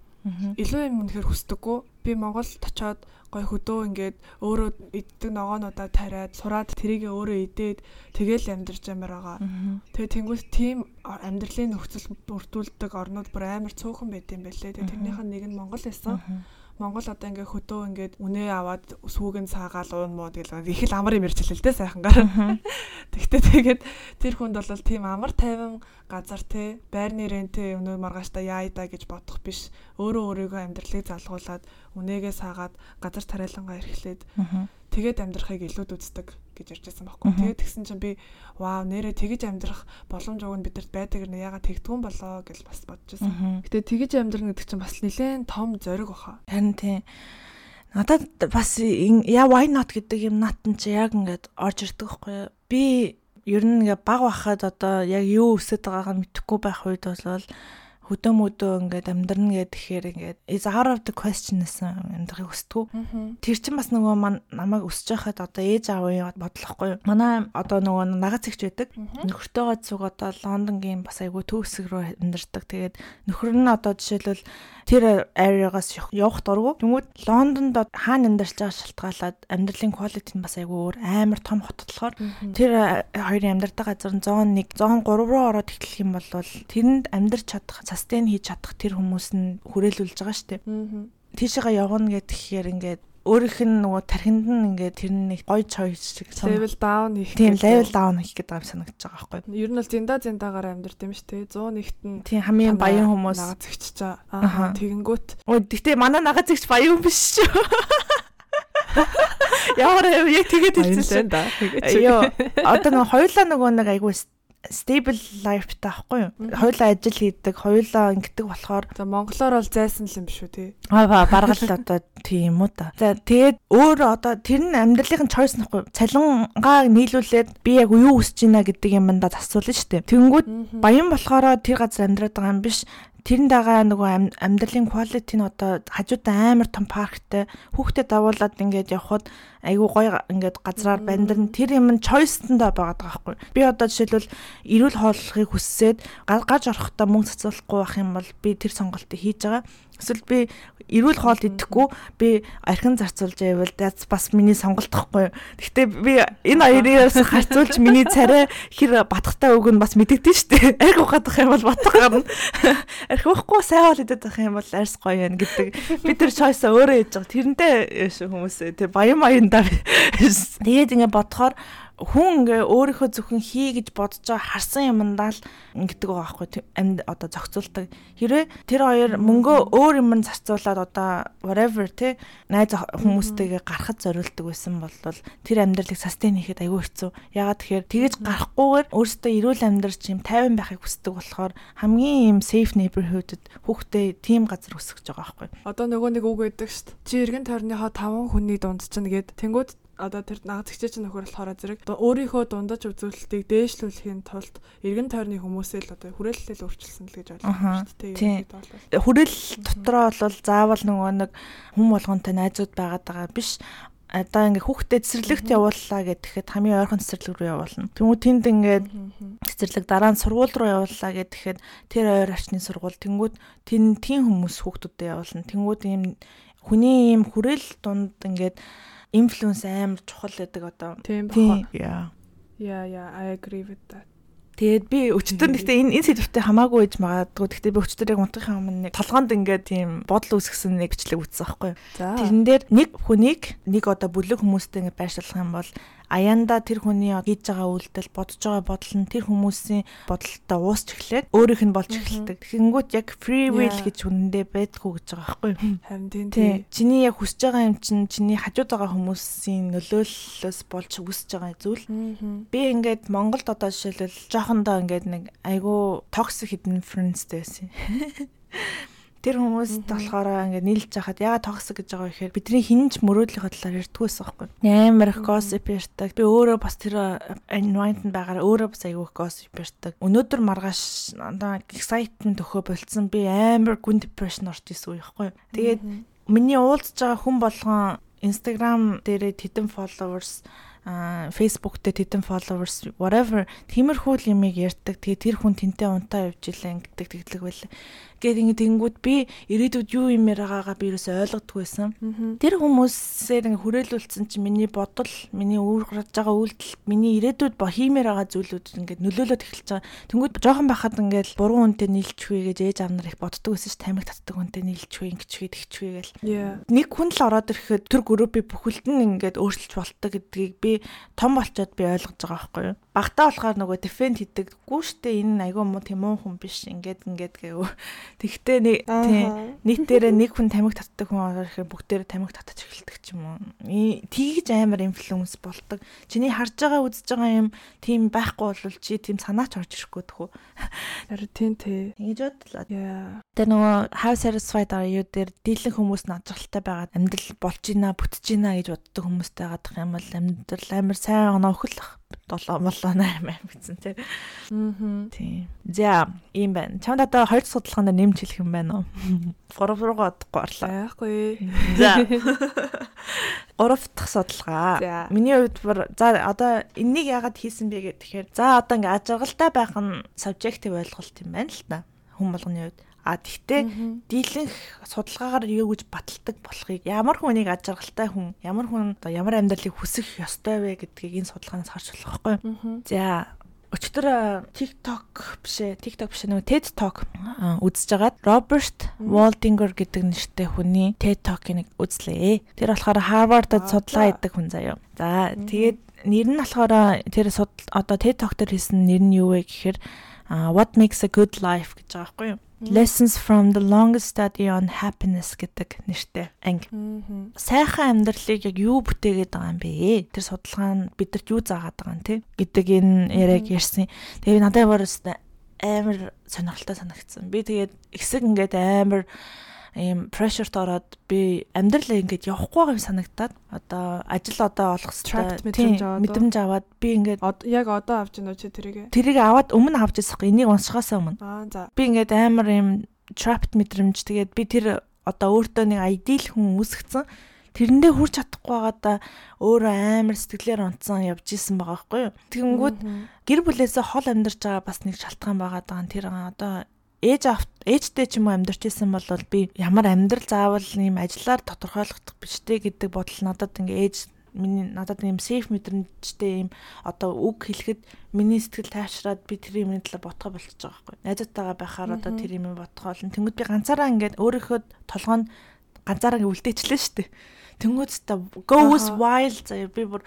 Илүү юм үнэхээр хүсдэггүй. Би Монголд очиод гой хөдөө ингээд өөрөө иддэг ногоонуудаа тариад сураад тэрийг өөрөө идээд тэгэл амьдарч амар байгаа. Тэгээ тэнгуүс тийм амьдралын нөхцөл бүрдүүлдэг орнууд бүр амар цөөхөн байт юм байлээ. Тэгээ тэрнийх нь нэг нь Монгол байсан. Монгол одоо ингээ хөдөө ингээд үнэ аваад сүүгэн саагаал уун муу тэгэл их л амар юм ярьж хэлээ л дээ сайхангаар. Тэгтээ тэгээд тэр хүнд бол тийм амар тайван газар те байрны рентэ өнөө маргаашта яа да гэж бодох биш. Өөрөө өөрийгөө амьдралыг залгуулад үнэгээ саагаад газар тариалангаа эрхлээд тэгээд амьдрахыг илүүд үздэг гэж ярьж байсан байхгүй. Тэгээд тэгсэн чинь би вау нэрээ тэгэж амьдрах боломж уг нь бидэрт байдаг нэ ягаад тэгдгүн болоо гэж бас бодож байсан. Гэтэ тэгэж амьдрах гэдэг чинь бас нэлээд том зориг баха. Харин тийм надад бас яа why not гэдэг юм натан чи яг ингээд орж ирдэг байхгүй би ер нь ингээ баг бахад одоо яг юу өсөд байгааг нь мэдэхгүй байх үед бол хөдөө мөдөө ингээд амьдрна гэхээр ингээд is out of the question гэсэн амьдрахыг хүсдэг. Тэр чинь бас нөгөө намайг өсөж байхад одоо ээж аавын бодлохгүй. Манай одоо нөгөө нагац ихч байдаг. Нөхөртөөгөө зүг одоо Лондонгийн бас айгүй төвсг рүү амьдардаг. Тэгээд нөхөр нь одоо жишээлбэл тэр area-гаас явах дурггүй. Тэнгүүд Лондонд хаана амьдарч байгаа шалтгаалаад амьдралын quality нь бас айгүй өөр амар том хот болохоор тэр хоёрын амьдардаг газар нь 101 103 руу ороод эхлэх юм бол тэрэнд амьдарч чадах sustain хийж чадах тэр хүмүүс нь хүрээлүүлж байгаа шүү дээ. Тийшээгээ явна гэхээр ингээд өөрийнх нь нөгөө тархинд нь ингээд тэр нэг гоё choice шиг level down хийх. Тийм level down хийх гэдэг юм санагдаж байгаа байхгүй. Ер нь бол зинда зиндагаар амьдэрт юм шүү дээ. 101-т нь Тийм хамгийн баян хүмүүс. нага байгаа. Аха. Аа тэгэнгүүт Өө гэхдээ манай нага зэгч баян биш шүү. Ямар яг тэгээд хэлсэн шүү. да. Йоо одоо нөгөө хоёулаа нөгөө нэг айгүй stable life таахгүй юу? Хоёулаа ажил хийдэг, хоёулаа ингэдэг болохоор За монголоор бол зайсан л юм шүү тий. аа ба баргал одоо тийм үү та. За тэгээд өөр одоо тэр нь амьдралын choice нөхгүй. Цалингаа нийлүүлээд би яг юу хүсэж байна гэдэг юмдаа асуулна шүү дээ. Тэнгүүд баян болохоор тэр газар амьдраад байгаа юм биш. Тэрэн дагаа нөгөө ам- амьдралын quality нь одоо хажуудаа амар том парктай хүүхдэд давуулаад ингээд явхад айгу гоё ингээд газраар бандрын тэр юм нь choice-тэндээ байгаа байхгүй. Би одоо жишээлбэл эрүүл хооллохыг хүссээд га- гаж орохдоо мөнгө цацуулахгүй байх юм бол би тэр сонголтыг хийж байгаа. Эсвэл би эрүүл хоол идэхгүй би архин зарцуулж байвал бас миний сонголт гэхгүй. Гэхдээ би энэ хоёроос харьцуулж миний царай хэр батхтай үг нь бас мэдэгдэн шүү дээ. Арх ухаадах юм бол батх гарна. Арх уухгүй сайн хоол идэх юм бол арьс гоё юм гэдэг. Би тэр choice өөрөө хийж байгаа. Тэрнтэй хүмүүс тэр баян баяндаа. Тэгээд ингэ бодохоор хүн ингээ өөрийнхөө зөвхөн хий гэж бодож байгаа харсан юмдаа л ингэдэг байгаа байхгүй амьд одоо зохицуулдаг. Хэрвээ тэр хоёр мөнгөө өөр юм зарцуулаад одоо whatever те найз хүмүүстэйгээ гарахад зориулдаг байсан бол тэр амьдралыг sustain хийхэд аюу хэцүү. Ягаад тэгэхээр тэгэж гарахгүйгээр өөрөөсөө эрүүл амьдрал чим 50 байхыг хүсдэг болохоор хамгийн юм safe neighborhood-д хүүхдээ тийм газар өсгөж байгаа байхгүй. Одоо нөгөө нэг үг шүү дээ. Чи эргэн тойрныхоо 5 хүний дунд чинь гээд тэнгууд одоо тэр нагацгчээ чинь нөхөр болохоор зэрэг өөрийнхөө дундаж үзүүлэлтийг дээшлүүлэхийн тулд эргэн тойрны хүмүүсээ л одоо хүрээлэл өөрчилсөн л гэж ойлгож байна шүү дээ. хүрэл дотроо бол заавал нөгөө нэг хүм болгонтой найзууд байгаад байгаа биш одоо ингээ хүүхдэд цэцэрлэгт явууллаа гэхэд хамгийн ойрхон цэцэрлэг рүү явуулна. Тэнгүү тэнд ингээд цэцэрлэг дараа нь сургууль руу явууллаа гэхэд тэр ойр орчны сургууль тэнгүүд тэн тийм хүмүүс хүүхдүүдэд явуулна. Тэнгүүд ийм хүний ийм хүрэл дунд ингээд инфлюенс амар чухал гэдэг одоо. Тийм баха. Яа. Yeah, yeah, I agree with that. Тэгээд би өчтөр нэгтээ энэ энэ сэдвүүтэй хамаагүй ээж магадгүй. Гэхдээ би өчтөр яг унтахын өмнө нэг толгоонд ингээд тийм бодол үүсгэсэн нэг бичлэг үзсэн байхгүй юу? Тэрэн дээр нэг хүнийг нэг одоо бүлэг хүмүүстэй ингээд байршуулах юм бол аяанда тэр хүний хийж байгаа үйлдэл бодож байгаа бодол нь тэр хүмүүсийн бодолтой уусч эхлээд өөрийнх нь болж эхэлдэг. Тэгэнгүүт яг free will гэж үнэндээ байдгүй гэж байгаа байхгүй юу? Харин тийм Тий. тийм. Чиний яг хүсэж байгаа юм чинь чиний хажууд байгаа хүмүүсийн нөлөөллөөс болж үсэж байгаа зүйл. Би ингээд Монголд одоо жишээлбэл жоохондоо ингээд нэг айгүй toxic hidden friends дэсэн. Тэр хүмүүст болохоор ингээд нийлж хахад яагаад toxic гэж байгаа вэ гэхээр бидний хинж мөрөөдлийнхөө талаар ярьдгүй байсан байхгүй. Амар их gossip ярьдаг. Би өөрөө бас тэр environment байгаараа өөрөө бас айгүй их gossip ярьдаг. Өнөөдөр маргааш одоо excitement өхөө болцсон. Би амар гүн depression орж исэн үе байхгүй. Тэгээд миний уулзж байгаа хүн болгон Instagram дээрээ тэдэн followers а Facebook дээр тэдэн followers whatever тиймэрхүү юмыг ярьдаг. Тэгээ тэр хүн тэнтэй унтаа явж илээ гэдэг тэглэг байлаа. Гэт ингэ тэнгүүд би ирээдүйд юу юм яраагаагаа би юусоо ойлгодгүй байсан. Тэр хүмүүсээр ингээ хүрээлүүлсэн чинь миний бодол, миний үүргэж байгаа үйлдэл, миний ирээдүйд бо хиймээр байгаа зүйлүүд ингээ нөлөөлөд эхэлж байгаа. Тэнгүүд жоохон байхад ингээл буруу хүнтэй нийлчихвэ гэж ээж аав нар их боддог байсан ш тамиг татдаг хүнтэй нийлчихвэ, ингэчихвэ, тэгчихвэ гэл. Нэг хүн л ороод ирэхэд тэр группийн бүхэлд нь ингээд өөрчилж болтго гэдгийг би том болчоод би ойлгож байгаа байхгүй юу. Багтаа болохоор нөгөө defend хийдэггүй штэ энэ айгүй муу тийм муу хүн биш ингээд ингээд гэв. Тэгтээ нэг тийм нийтдээ нэг хүн тамиг татдаг хүн ороод ирэхээр бүгдээрээ тамиг татаж эхэлдэг ч юм уу. Тэгж амар инфлюенс болдог. Чиний харж байгаа үзэж байгаа юм тийм байхгүй бол чи тийм санаач орж ирэхгүй дөхөө. Харин тийм тий. Ингэж бодлоо. Тэр нөгөө how satisfied are you дээр дийлэн хүмүүс нь ажралтай байгаад амьдрал болж гинэ, бүтэж гинэ гэж боддог хүмүүстэй гадах юм бол амьдрал амар сайн оноо өхөлөх. 7 молоо 8 гэсэн тий. Мгм. Тийм. За, ийм байна. Чамд одоо хоёр судалгаанд нэмж хэлэх юм байна уу? 3 руугаа одохгүй орлоо. Айхгүй. За. Гурав дахь судалгаа. Миний хувьд бүр за одоо энийг яагаад хийсэн бэ гэхээр за одоо ингээ ажиргалтай байх нь subjective ойлголт юм байна л та. Хүн болгоны хувьд. А тэгтээ дийлэнх судалгаагаар юу гэж баталдаг болохыг ямар хүнийг ажиргалтай хүн ямар хүн одоо ямар амьдралыг хүсэх ёстой вэ гэдгийг энэ судалгаанаас харж болох байхгүй. За өчтөр TikTok биш ээ, TikTok биш нөгөө TED Talk үзэж байгаад Роберт Waldinger гэдэг нэртэй хүний TED Talk-ыг үзлээ. Тэр болохоор Harvard-д судалгаа хийдэг хүн заяа. За тэгээд нэр нь болохоор тэр одоо TED Talk дээр хийсэн нэр нь юу вэ гэхээр What makes a good life гэж байгаа байхгүй юу? Lessons from the longest study on happiness гэдэг нэртэй анги. Сайхан амьдралыг яг юу бүтээгээд байгаа юм бэ? Тэр судалгаа нь бидэрт юу заагаад байгаа юм те гэдэг энэ яриаг ярьсан. Тэгээ надад бүр амар сонирхолтой санагдсан. Би тэгээд ихсэг ингээд амар ийм pressureт ороод би амьдралаа ингээд явахгүй юм санагтаад одоо ажил одоо олох мэдрэмж аваад. би ингээд Яг одоо авч байна уу чи тэрийг? тэрийг аваад өмнө авч ирсэхгүй энийг уншихаас өмнө Аа за. би ингээд амар юм trapped мэдрэмж тэгээд би тэр одоо өөртөө нэг ideal хүн үүсгэсэн тэрэндээ хүрч чадахгүй байгаадаа өөрөө амар сэтгэлээр унтсан явж исэн байгаа байхгүй юу тэгэнгүүт гэр бүлээсээ хол амьдарч байгаа бас нэг шалтгаан байгаа даа тэр одоо ээж ээжтэй ч юм уу амьдарч исэн бол би ямар амьдрал заавал ийм ажиллаар тодорхойлогдох биштэй гэдэг бодол надад ингээ ээж миний надад ийм сейф мэдрэмжтэй ийм одоо үг хэлэхэд миний сэтгэл тайвшраад би тэр юмны талаар бодхоо болчихж байгаа байхгүй. Найзуудтайгаа байхаар одоо тэр юм бодхоо олон. Тэнгүүд би ганцаараа ингээд өөрийнхөө толгойн ганцаараа үлдээчлээ шүү дээ. Тэнгүүд та goes wild заяа би бүр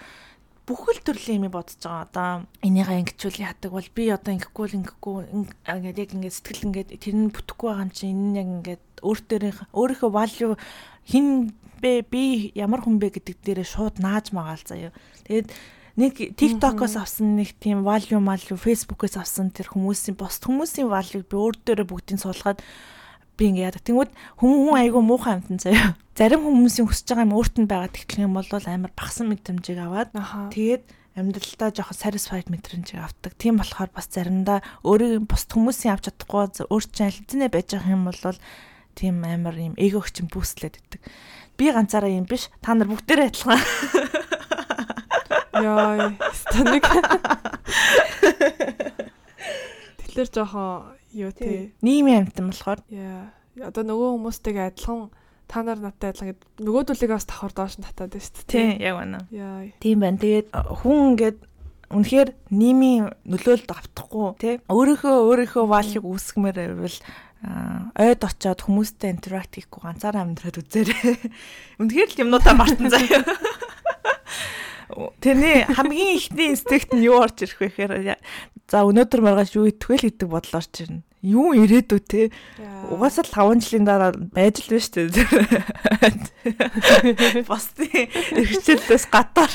бүхэл төрлийн юм бодож байгаа. Одоо энийгээ ингэчүүл яадаг бол би одоо ингэхгүй л ингэхгүй ингээд яг ингээд сэтгэл ингээд тэр нь бүтэхгүй байгаа юм чинь энэ нь яг ингээд өөртөөрийнх өөрийнхөө value хин бэ би ямар хүн бэ гэдэг дээрээ шууд нааж магаал заяа. Тэгээд нэг TikTok-оос авсан нэг тийм value value Facebook-оос авсан тэр хүмүүсийн пост хүмүүсийн value би өөр дээрээ бүгдийг суулгаад би ингэ яадаг. Тэнгүүд хүн хүн айгүй муухай амтан заяа. Зарим хүмүүсийн хүсэж байгаа юм өөрт нь байгаа тэгтлэх юм бол амар багсан мэдрэмжийг аваад тэгээд амьдралдаа жоохон satisfied мэдрэмжийг авдаг. Тийм болохоор бас заримдаа өөрийн бус хүмүүсийн авч чадахгүй өөр чинь аль байж байгаа юм бол тийм амар юм эгоч чинь бүүслээд идэг. Би ганцаараа юм биш. Та нар бүгдээрээ адилхан. Яа, станик. Тэгэхээр жоохон юу те. Нийгмийн амтан болохоор Яа. Одоо нөгөө хүмүүстэйгээ адилхан та нар надтай адилхан гэд нөгөөдөлийг бас давхар доош нь татаад байна шүү дээ. тийм яг байна. Яа. Тийм байна. Тэгээд хүн ингээд үнэхээр нийгмийн нөлөөлөлд автахгүй тий өөрийнхөө өөрийнхөө валыг үүсгэмээр байвал ойд очоод хүмүүстэй интеракт хийхгүй ганцаараа амьдраад үзээрэй. Үнэхээр л юмнуудаа мартан заяа. Тэрний хамгийн ихний инстинкт нь юу орж ирэх вэ гэхээр за өнөөдөр маргааш юу идэх вэ л гэдэг бодол орж ирнэ. Юу ирээдүү те. Угаасаа л 5 жилийн дараа байж л шүү дээ. Бас тийм эрхчлэлээс гадаар.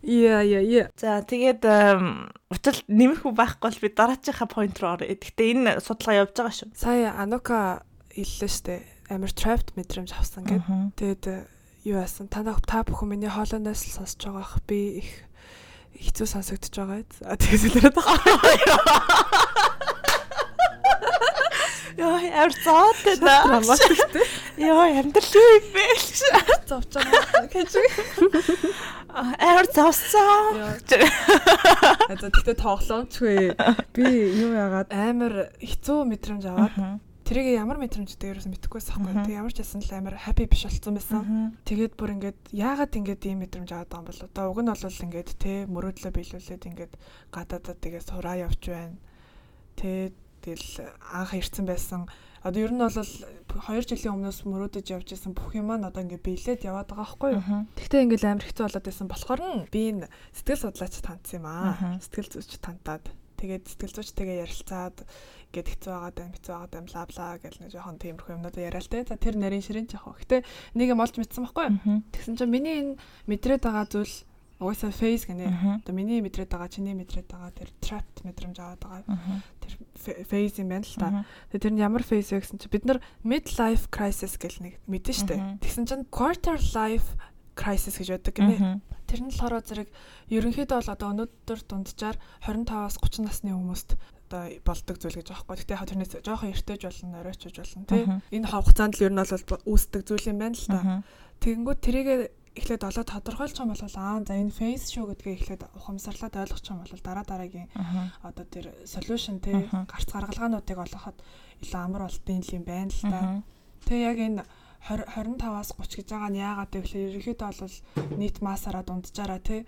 Яа, яа, яа. За тэгээд учир нэмэрхүү байхгүй бол би дараачихаа point руу орё. Гэхдээ энэ судалгаа явж байгаа шүү. Сая Анука хэллээ штэ. Амар trapped мэдрэмж авсан гэд. Тэгээд э, юу яасан? Та та бүхэн миний хоолойноос л сонсож байгаа ах би их хэцүү сонсогдож байгаа. А тэгээд л Яа, зоотой да. драматиктэй Яа, амьдрал юу юм бэ? зовж байгаа гэж. Авир зовсон. Одоо тэгтээ тоглоомчгүй. Би юу яагаад амар хэцүү мэдрэмж аваад тэрийг ямар мэдрэмжтэй ерөөс мэдэхгүй байсан Мгм. байхгүй. Тэг ямар ч байсан л амар happy биш болсон байсан. Тэгээд бүр ингээд яагаад ингээд ийм мэдрэмж аваад байгаа юм бол одоо уг нь бол ингээд те мөрөөдлөө биелүүлээд ингээд гадаадаа тэгээ сураа явж байна. Тэ тэгэл анх ирсэн байсан. Одоо ер нь бол 2 жилийн өмнөөс мөрөөдөж явж исэн бүх юм маань одоо ингээд биелээд яваад байгаа байхгүй юу? Тэгтээ ингээл амар хэцүү болоод байсан болохоор нь би энэ сэтгэл судлаач тандсан юм аа. Сэтгэл зүйч тантаад тэгээд сэтгэл зүйчтэйгээ ярилцаад ингээд хэцүү байгаад байна, хэцүү байгаад байна, бла бла гэл нэг жоохон тиймэрхүү юмнуудаа яриа л те. За тэр нарийн ширээн жоохон. Гэтэ нэг юм олж мэдсэн байхгүй юу? Тэгсэн чинь миний энэ мэдрээд байгаа зүйл угаасаа фейс гэнэ. Одоо миний мэдрээд байгаа, чиний мэдрээд байгаа тэр trapped мэдрэмж аваад байгаа. Тэр фейс юм байна л та. Тэгээ тэр нь ямар фейс вэ гэсэн чинь бид нар mid life crisis гэл нэг мэдэн штэ. Тэгсэн чинь quarter life crisis гэж байдаг гинэ. Тэр нь болохоор зэрэг ерөнхийдөө бол одоо өнөөдөр дунджаар 25-аас 30 насны хүмүүст одоо болдог зүйл гэж аахгүй. Гэтэ яг тэрнээс жоохон эртэж болно, оройчж болно тий. Энэ хугацаанд л ер нь бол үүсдэг зүйл юм байна л та. Тэгэнгүүт тэрийг эхлээд олоод тодорхойлж байгаа юм бол аа за энэ face шүү гэдгээ эхлээд ухамсарлаад ойлгох юм бол дараа дараагийн одоо тэр solution тий гарц гаргалгаануудыг олоход илүү амар болтын юм байна л та. Тэгээ яг энэ 20 25-аас 30 гэж байгаа нь яагаад вэ гэхээр ерөнхийдөө бол нийт массаараа дунджаараа тий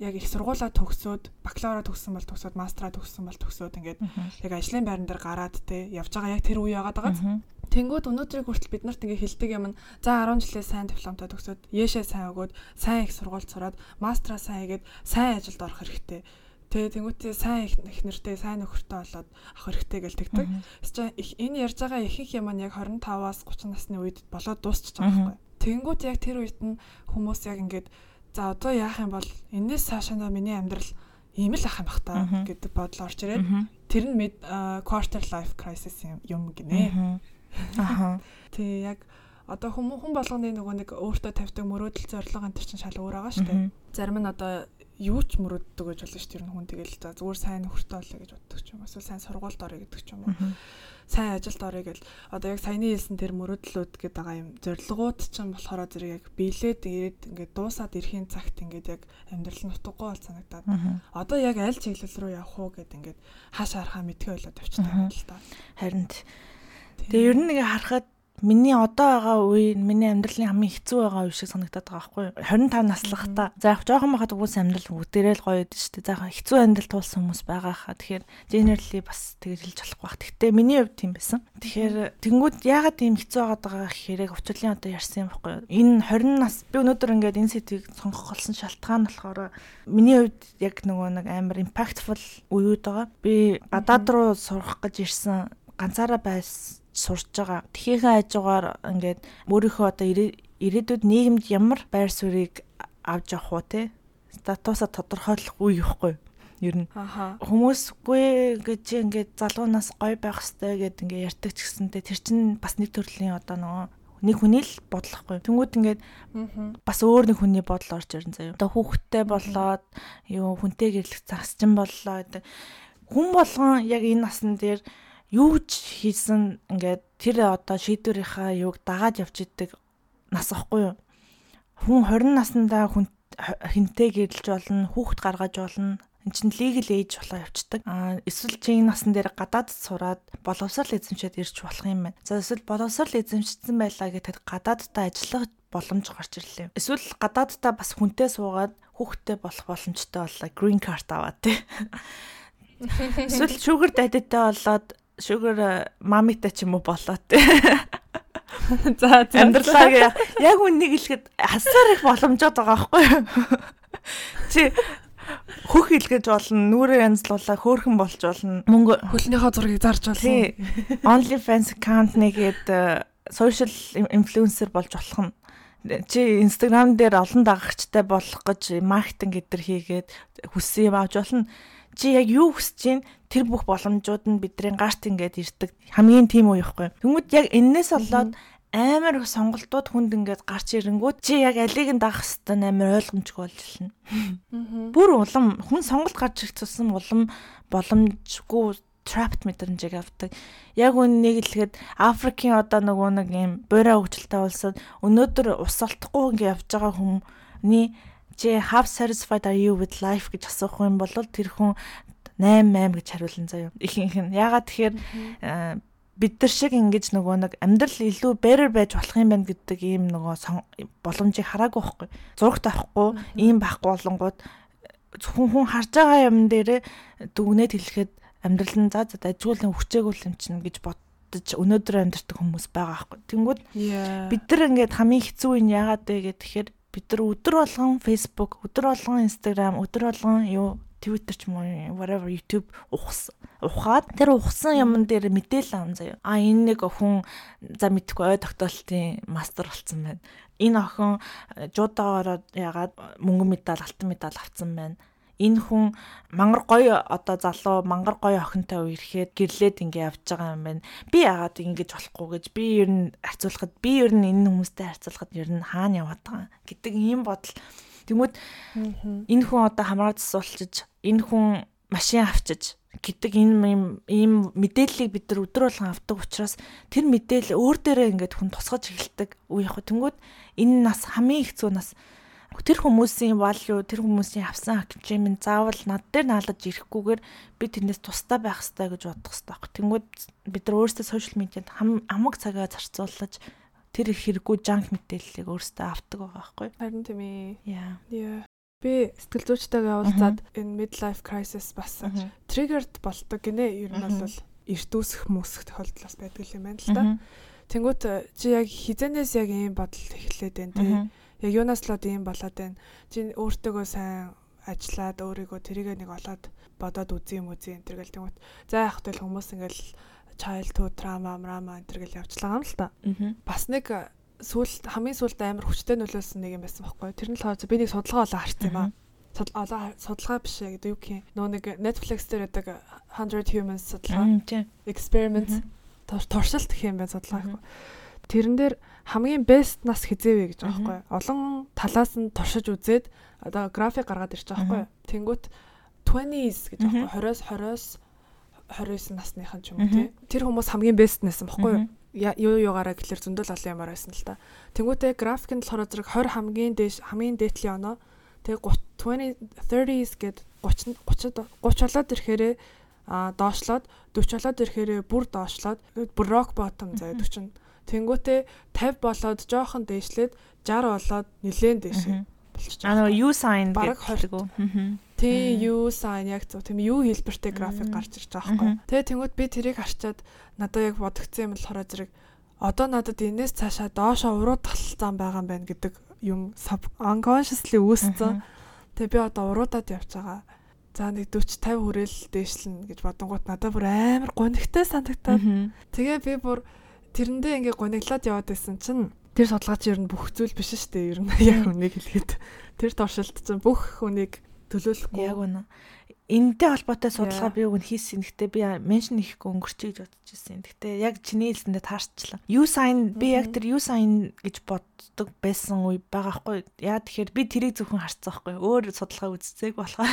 яг их сургуулаа төгсөөд бакалавра төгссөн бол төгсөөд мастера төгссөн бол төгсөөд ингээд яг ажлын байран дээр гараад те явж байгаа яг тэр үе яагаад байгаа. Тэнгүүд өнөөдрийг хүртэл бид нарт ингээ хилдэг юм. За 10 жилээ сайн дипломтой төгсөөд Яшээ сайн өгөөд сайн их сургууль сураад мастера сайн хийгээд сайн ажилд орох хэрэгтэй. Тэгээ тэнгуүтээ сайн их нэртэй сайн нөхөртэй болоод авах хэрэгтэй гэж тэгдэг. Эсвэл энэ ярьж байгаа ихэнх юм нь яг 25-аас 30 насны үед болоод дуусчих байгаа байхгүй. Тэнгүүд яг тэр үед нь хүмүүс яг ингээд за одоо яах юм бол энэс цаашаа миний амьдрал ийм л ах юм бах та гэдэг бодол орж ирээд тэр нь quarter life crisis юм гинэ. Аха. Тий яг одоо хүмүүс хүн болгоны нөгөө нэг өөртөө тавьдаг мөрөөдөл зорилго энэ чинь шал өөр байгаа шүү дээ. Зарим нь одоо юу ч мөрөддөг гэж болно шүү дээ. Хүн тэгэл за зүгээр сайн нөхөртэй болъё гэж боддог ч юм. Эсвэл сайн сургуульд орё гэдэг ч юм уу сайн ажилд орё гэл одоо яг саяны хэлсэн тэр мөрөөдлүүд гэдэг байгаа юм. Зорилгоуд ч юм болохоор зэрэг яг биелээд ирээд ингээд дуусаад ирэхин цагт ингээд яг амьдрал нь утгагүй бол санагдаад. Одоо яг аль чиглэл рүү явах уу гэд ингээд хааш харахаа мэдхээ болоод явчихдаг юм л та. Харин тэгээ ер нь нэг харахад миний одоо байгаа үе миний амьдралын хамгийн хэцүү байгаа үе шиг санагдаад байгаа байхгүй юу? 25 наслахта за яг жоохон байхад угс амьдрал бүгдээрээ л гоё дээ. За хэцүү амьдрал туулсан хүмүүс байгаа хаа. Тэгэхээр generally бас тэгэр хэлж болохгүй бах гэхдээ миний хувьд тийм байсан. Тэгэхээр тэнгууд яагаад тийм хэцүү байгаад байгаа гэхээр яг өвчлөлийн одоо ярьсан юм байхгүй юу? Энэ 20 нас би өнөөдөр ингээд энэ сэдвийг сонгох болсон шалтгаан болохоор миний хувьд яг нөгөө нэг амар impactful үеуд байгаа. Би гадаад руу сурах гэж ирсэн ганцаараа байсан сурж байгаа. Тхийнхээ хажуугаар ингээд өөрийнхөө одоо ирээдүйд нийгэмд ямар байр суурийг авч явах уу те статусаа тодорхойлох үе ихгүй ер нь хүмүүсгүй гэж ингээд залуунаас гой байх хэвээр гэд ингээд ярьдаг ч гэсэнтэй тэр чинь бас нэг төрлийн одоо нөгөө нэг хүний л бодлохгүй. Тэнгүүд ингээд бас өөр нэг хүний бодол орж ирэн заяа. Одоо хүүхдтэй болоод юу хүнтэй гэрлэх засчин боллоо гэдэг. Хүн болгон яг энэ насн дээр юу ч хийсэн ингээд тэр одоо шийдвэрийнхаа юуг дагаад явж идэг нас ахгүй юу. Хүн 20 наснда хүн хинтээ гэрэлж болно, хүүхд гаргаж болно. Энд чинь legal age болоо явцдаг. Аа эсвэл чи энэ насан дээр гадаад сураад боловсрал эзэмшээд ирж болох юм байна. За эсвэл боловсрал эзэмшсэн байлаа гэхэд гадааддаа ажиллах боломж гарч ирлээ. Эсвэл гадааддаа бас хүнтэй суугаад хүүхдтэй болох боломжтой боллоо. Green card аваад тий. Эсвэл sugar daddy-тэй болоод sugar мамитай ч юм уу болоод тий. За амьдралаа яг үннийг хэлэхэд хасаар их боломжууд байгаа байхгүй юу? Чи хөх илгэж болно, нүрээ янзлуулаа хөөхөн болж болно. Мөнгө хөлнийхөө зургийг зарж болно. OnlyFans account нэгээд э, social influencer болж болох нь чи Instagram дээр олон дагагчтай болох гэж маркетинг гэдэр хийгээд хүссэн юм авч болно чи яг юу хүсэж чинь тэр бүх боломжууд нь бидний гарт ингээд ирдэг хамгийн тийм үе ихгүй. Тэнгүүд яг энээс болоод амар их сонголтууд хүнд ингээд гарч ирэнгүүт чи яг алийг нь дагах хэвээр амар ойлгомжгүй болж байна. Бүр улам хүн сонголт гарч ирэх тусам улам боломжгүй trapped мэдрэмжийг авдаг. Яг үннийг хэлэхэд Африкийн одоо нөгөө нэг юм буйраа хөгжилтэй улсад өнөөдөр ус олдохгүй ингээд явж байгаа хүмүүний чи have satisfied are you with life гэж асуух юм бол тэр хүн 8 8 гэж хариулна заяа. Ихэнх нь. Ягаад тэгэхээр бид нар шиг ингэж нөгөө нэг амьдрал илүү better байж болох юм байна гэдэг ийм нөгөө боломжийг хараагүй байхгүй. Зурагт авахгүй, ийм байхгүй болонгууд зөвхөн хүн харж байгаа юм дээр дүгнээд хэлэхэд амьдрал нь за за дажгуулын хүчээгүй юм чинь гэж бодож өнөөдөр амьдардаг хүмүүс байгаа байхгүй. Тэнгүүд бид нар ингээд хамгийн хэцүү юм яагаад вэ гэхээр бид нар өдөр болгон Facebook, өдөр болгон Instagram, өдөр болгон юу Twitter ч юм уу whatever YouTube ухс ухаад тэр ухсан юмн дээр мэдээлэл аван заяа. А энэ нэг охин за мэдхгүй ой тогтоолтын мастер болсон байна. Энэ охин жуудаагаар ягаад мөнгөн медаль, алтан медаль авсан байна энэ хүн мангар гоё одоо залуу мангар гоё охинтой үерхэд гэрлээд ингээ явж байгаа юм байна. Би яагаад ингэж болохгүй гэж би ер нь харьцуулахад би ер нь энэ хүмүүстэй харьцуулахад ер нь хаана яваад байгаа гэдэг ийм бодол. Тэнгүүд энэ хүн одоо хамраад засуулчиж энэ хүн машин авчиж гэдэг энэ ийм мэдээллийг бид нар өдөр болгон авдаг учраас тэр мэдээлэл өөр дээрээ ингээд хүн тусгаж эхэлдэг. Үе яг тэнгүүд энэ нас хамгийн хэцүү нас тэр хүмүүсийн value тэр хүмүүсийн авсан акчим заавал над дээр наалж ирэхгүйгээр би тэрнээс тустай байх хэрэгтэй гэж бодох хэрэгтэй баг. Тэнгүүд бид нар өөрсдөө сошиал медиад амаг цагаа зарцуулж тэр их хэрэггүй жанк мэдээллийг өөрсдөө авдаг байгаа байхгүй. Харин тийм ээ. Яа. Би сэтгэл зүйчтэйгээ уулзаад энэ midlife crisis бас triggered болдог гинэ. Ер нь бол эрт үүсэх мөсөх тохиолдол бас байдаг юм байна л да. Тэнгүүт чи яг хизэнээс яг ийм бодол эхлээд байна тий. Яг юунаас л ийм болоод байна. Чи өөртөөгөө сайн ажиллаад өөрийгөө тэрийгэ нэг олоод бодоод үзье юм үзье энэ төр гэл тэнгүүт. За яг хэл хүмүүс ингээл childhood trauma, mrama энэ төр гэл явчлаа юм л та. Бас нэг сүүл хамгийн сүүлд амар хүчтэй нөлөөлсөн нэг юм байсан байхгүй. Тэр нь л хоо би нэг судалгаа олоо харсан юм аа. Судалгаа судалгаа биш ээ гэдэг юу гэх юм. Нөө нэг Netflix дээр байдаг 100 humans судалгаа. Experiment туршилт гэх юм байна судалгаа гэхгүй. Тэрэн дээр хамгийн best нас хизээвэ гэж байгаа байхгүй. Олон талаас нь туршиж үзээд одоо график гаргаад ирж байгаа байхгүй. Тэнгүүт 20s гэж байгаа байхгүй. 20-с 20 29 насныхан ч юм уу тий. Тэр хүмүүс хамгийн best нэсэн баггүй юу? Юу юугаараа гэхэлэр зөндөл олон юмар байсан л та. Тэнгүүтээ график нь болохоор зэрэг 20 хамгийн дээш хамгийн дээдлийн оноо тэгээ 20 30s гээд 30 30 30 болоод ирэхээрээ а доошлоод 40 болоод ирэхээрээ бүр доошлоод бүр rock bottom заяа 40. Тэнгүүтээ 50 болоод жоохон дээшлээд 60 болоод нилээн дээшээ болчихж байгаа. Аа U sign 20 гоо. Тэ U sign яг зөв тийм U хэлбэртэй график гарч ирж байгаа байхгүй. Тэгээ тэнгууд би тэрийг харчаад надад яг бодогцсон юм болохоор зэрэг одоо надад энэс цаашаа доошоо уруу талцсан байгаа юм байна гэдэг юм unconsciously үүссэн. Тэгээ би одоо уруудаад явж байгаа За нэг 40 50 хүрээл дээшлэн гэж бодонгууд надад бүр амар гонигтай санагдаад. Тэгээ би бүр тэрэндээ ингээ гониглаад яваад байсан чинь тэр судалгаач ер нь бүх зүйл биш шүү дээ. Ер нь яг үнийг хэлгээд тэр туршилт чинь бүх хүнийг төлөөлөхгүй. Яг үнэ. Энэтэй холбоотой судалгаа би үг нь хийсэн. Гэхдээ би меншн хийхгүй өнгөрчих гэж бодож ирсэн. Гэхдээ яг чиний хэлсэндээ таарчлаа. U sign би яг тэр U sign гэж боддог байсан үе байгаа хгүй. Яа тэгэхээр би тэрийг зөвхөн харцсан хгүй. Өөр судалгаа үзцээг болохоор.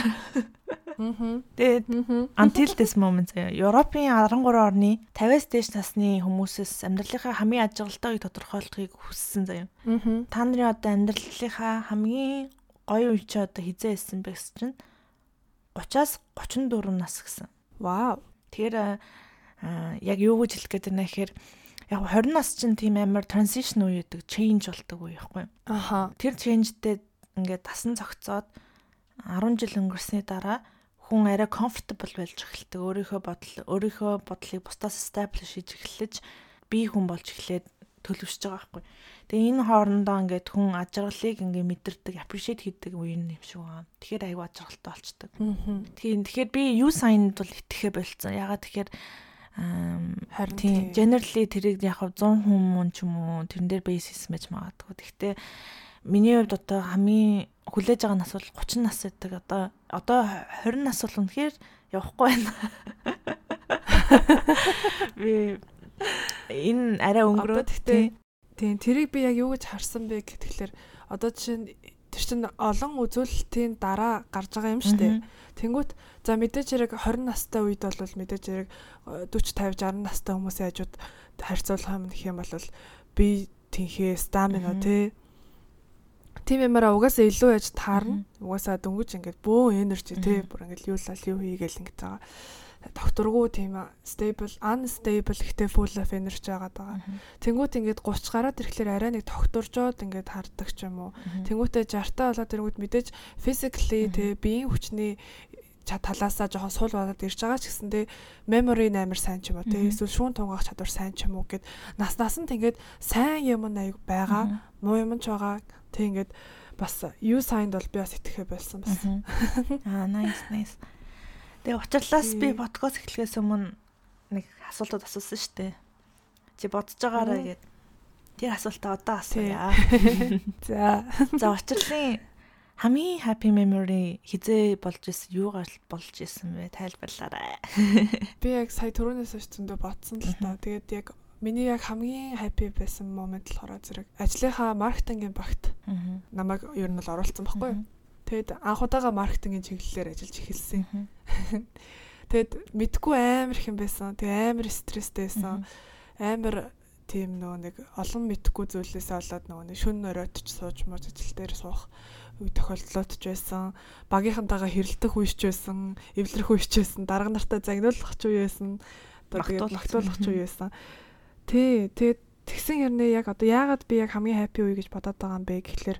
Тэгээд until this moment Европын 13 орны 50-аас дээш насны хүмүүсээс амьдралынхаа хамгийн ажиглалтай үеийг тодорхойлохыг хүссэн заяа. Та нарын одоо амьдралынхаа хамгийн гоё үе чи одоо хизээ исэн бэ гэсэн чинь 30-аас 34 нас гэсэн. Вау. Тэгэхээр яг юу гэж хэлэх гээд байна гэхээр яг 20 нас чинь тийм амар transition үе гэдэг change болдог үе байхгүй. Аха. Тэр changeтэй ингээд тасан цогцоод 10 жил өнгөрсний дараа хүн арай comfortable болж эхэлдэг. Өөрийнхөө бодол өөрийнхөө бодлыг бусдаас establish хийж эхэлж бие хүн болж эхлээд төлөвшөж байгаа байхгүй. Тэгээ энэ хоорондоо ингээд хүн ажиглалыг ингээд мэдэрдэг, appreciate хийдэг үе юм шиг байна. Тэгэхээр аюу ажиглалтай болчдөг. Тэгэхээр тэгэхээр би юу сайнд бол итгэхэ болцсон. Ягаад тэгэхээр харин тийм generally тэрийг яг 100 хүмүүс ч юм уу тэрэн дээр basis мэж магадгүй. Гэхдээ миний хувьд одоо хамгийн хүлээж байгаа нас бол 30 нас гэдэг одоо одоо 20 нас бол үнэхээр явахгүй байна. Би энэ арай өнгөрөөд гэхдээ Тийм тэрийг би яг юу гэж харсан бэ гэхэлэр одоо жишээ тэр чин олон үзүүлэлтийн дараа гарч байгаа юм шүү дээ. Тэнгүүт за мэдээж хэрэг 20 настай үед бол мэдээж хэрэг 40 50 60 настай хүмүүсийн хажууд харьцуулах юм гэх юм бол би тэнхээ стамина тий тийм юмараа угаасаа илүү яж таарна. Угаасаа дөнгөж ингээд бөө энержи тий бүр ингээд юу лал юу хийгээл ингэж байгаа докторгүй тийм stable unstable ихтэй full of energy байгаа. Даа. Тэнгүүт ингээд 30 гараад ирэхлээр арай нэг докторжоод ингээд хардаг ч юм уу. Тэнгүүтээ 60-таа болоод ирэнгүүт мэдээж physically тэг биеийн хүчний талаасаа жоохон суул болоод ирж байгаа ч гэсэндээ memory амар сайн ч юм уу тий эсвэл шүүн тунгаах чадвар сайн ч юм уу гэд нас нас нь тэгээд сайн юм аяг байгаа муу юм ч байгаа. Тий ингээд бас you signed бол би бас итгэхэ болсон бас аа nice nice Тэгээ учирлаас би подкаст эхлэхээс өмнө нэг асуултууд асуусан шүү дээ. Чи бодож байгаараа гээд тэр асуултаа одоо асууя. За. За учирлын хамгийн happy memory хизээ болж исэн юугаар болж исэн бэ? Тайлбарлаарай. Би яг сая түрүүнээс хойш зөндөө бодсон л та. Тэгээд яг миний яг хамгийн happy байсан момент болохоор зэрэг ажлынхаа маркетингийн багт намайг ер нь бол оруулсан байхгүй юу? Тэгэд анх удаага маркетингийн чиглэлээр ажиллаж эхэлсэн. Тэгэд мэдгүй амар их юм байсан. Тэгээ амар стресстэй байсан. Амар тийм нөгөө нэг олон мэдхгүй зүйлээс болоод нөгөө нэг шүн оройтч сууж мууж ажил дээр суух үе тохиолдлоод ч байсан. Багийнхантайгаа хэрэлдэх үеч байсан, эвлэрэх үеч байсан, дарга нартай загнуулах ч үе байсан. Одоо тэгээд магтуулах ч үе байсан. Тэ тэгээд тэгсэн хэрнээ яг одоо яагаад би яг хамгийн хаппи үе гэж бодоод байгаа юм бэ гэхэлэр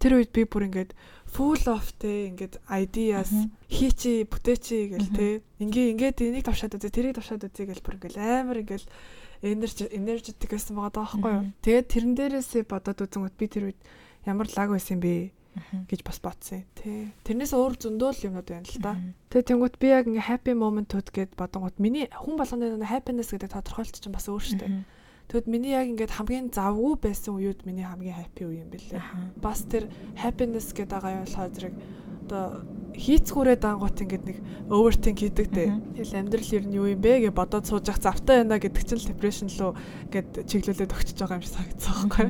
тэр үед би бүр ингээд full of те ингээд ideas хийчи бүтээчи гэл те ингээ ингээд энийг тавшаад үзье тэрийг тавшаад үзье гэл бүр ингээд амар ингээд энержи энержитик байсан байгаа даахгүй юу. Тэгээд тэрэн дээрээсээ бодоод үзэнгүүт би тэр үед ямар лаг байсан бэ гэж бас бодсон тий. Тэрнээс өөр зөндөө юмнууд байна л да. Тэгээ тэнгуут би яг ингээ happy moment-ууд гэд бодонгууд миний хүн болгоны happiness гэдэг тодорхойлт чинь бас өөр шүү дээ. Тэгэд миний яг ингээд хамгийн завгүй байсан үеуд миний хамгийн happy үе юм бэлээ. Бас тэр happiness гэдэг байгаа юм болохоор зэрэг одоо хийцгүүрээ дангуут ингээд нэг overthink хийдэг те. Тэгэл амьдрал ер нь юу юм бэ гэж бодоод сууж явах завтай байна гэдэг чинь depression руу ингээд чиглүүлээд өгчөж байгаа юм шиг санагдсан байхгүй.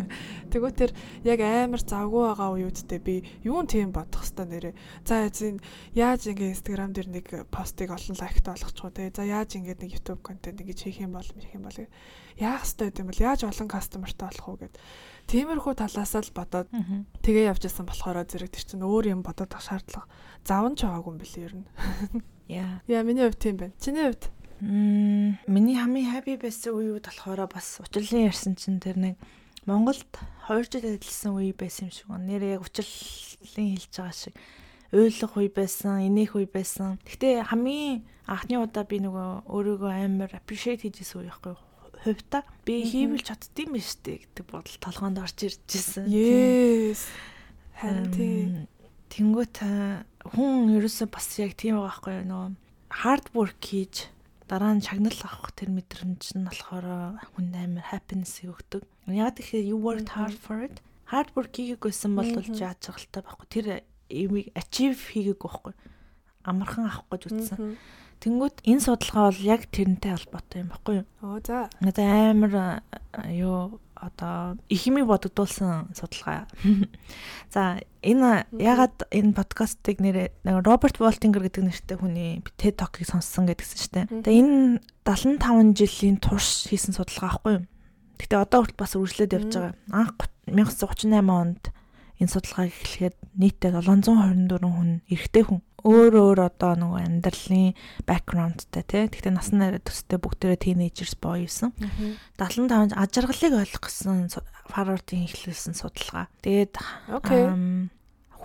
Тэгвэл тэр яг амар завгүй байгаа үеүдтэй би юу тийм бодох хэвээр нэрээ. За эзэн яаж ингээд Instagram дээр нэг постыг олон лайктай болгочихоо те. За яаж ингээд нэг YouTube контент ингэж хийх юм бол хийх юм бол яах хэвээр юм бол яаж олон кастомертай болох уу гэд Тиймэрхүү талаас л бодоод тэгээ явж исэн болохоор зэрэг тэр чинь өөр юм бодоод авах шаардлага заван ч байгаагүй юм билээ ер нь. Яа. Яа миний хувьд тийм байна. Чиний хувьд? Мм миний хамгийн happy байсан үе болохоор бас учрлын ярьсан чинь тэр нэг Монголд 2 жил ажилласан үе байсан юм шиг байна. Нэр яг учрлын хэлж байгаа шиг уйлах үе байсан, инех үе байсан. Гэтэ хамгийн анхны удаа би нөгөө өөрийгөө амар appreciate хийжсэн үе байхгүй юу? Хувьта би хийвэл чаддсан юм штэ гэдэг бодол толгоонд орж ирж ирсэн. Yes. Харин тийм. Тэнгүүт хүн ерөөсөө бас яг тийм байгаа байхгүй юу нөгөө hard work хийж дараа нь шагнал авах тэр мэдрэмж нь болохоор хүн амар happiness өгдөг. Яг тэгэхээр you worked hard for it. Hard work хийгээгүйсэн бол яаж цагалтай байхгүй. Тэр achieve хийгээгүй байхгүй. Амархан авах гэж үзсэн. Тэнгүүд энэ судалгаа бол яг тэрнтэй холбоотой юм баггүй юу? Оо за. Надад амар юу одоо их хэмиг бодогдуулсан судалгаа. За энэ ягаад энэ подкастыг нэр Роберт Волтингер гэдэг нэртэй хүний TED Talk-ыг сонссон гэдгсэн шүү дээ. Тэгээ энэ 75 жилийн турш хийсэн судалгаа аахгүй юу? Гэтэ одоо хүртэл бас үргэлжлээд явж байгаа. Анх 1938 онд энэ судалгааг эхлэхэд нийтдээ 724 хүн эрэгтэй хүн өөр өөр одоо нөгөө амьдралын бэкграундтай тий. Гэхдээ насны нарийн төстэй бүгдээрээ тийнейжерс боёсон. 75 ажиргалыг ойлгох гэсэн Harvard-ийн эхлүүлсэн судалгаа. Тэгээд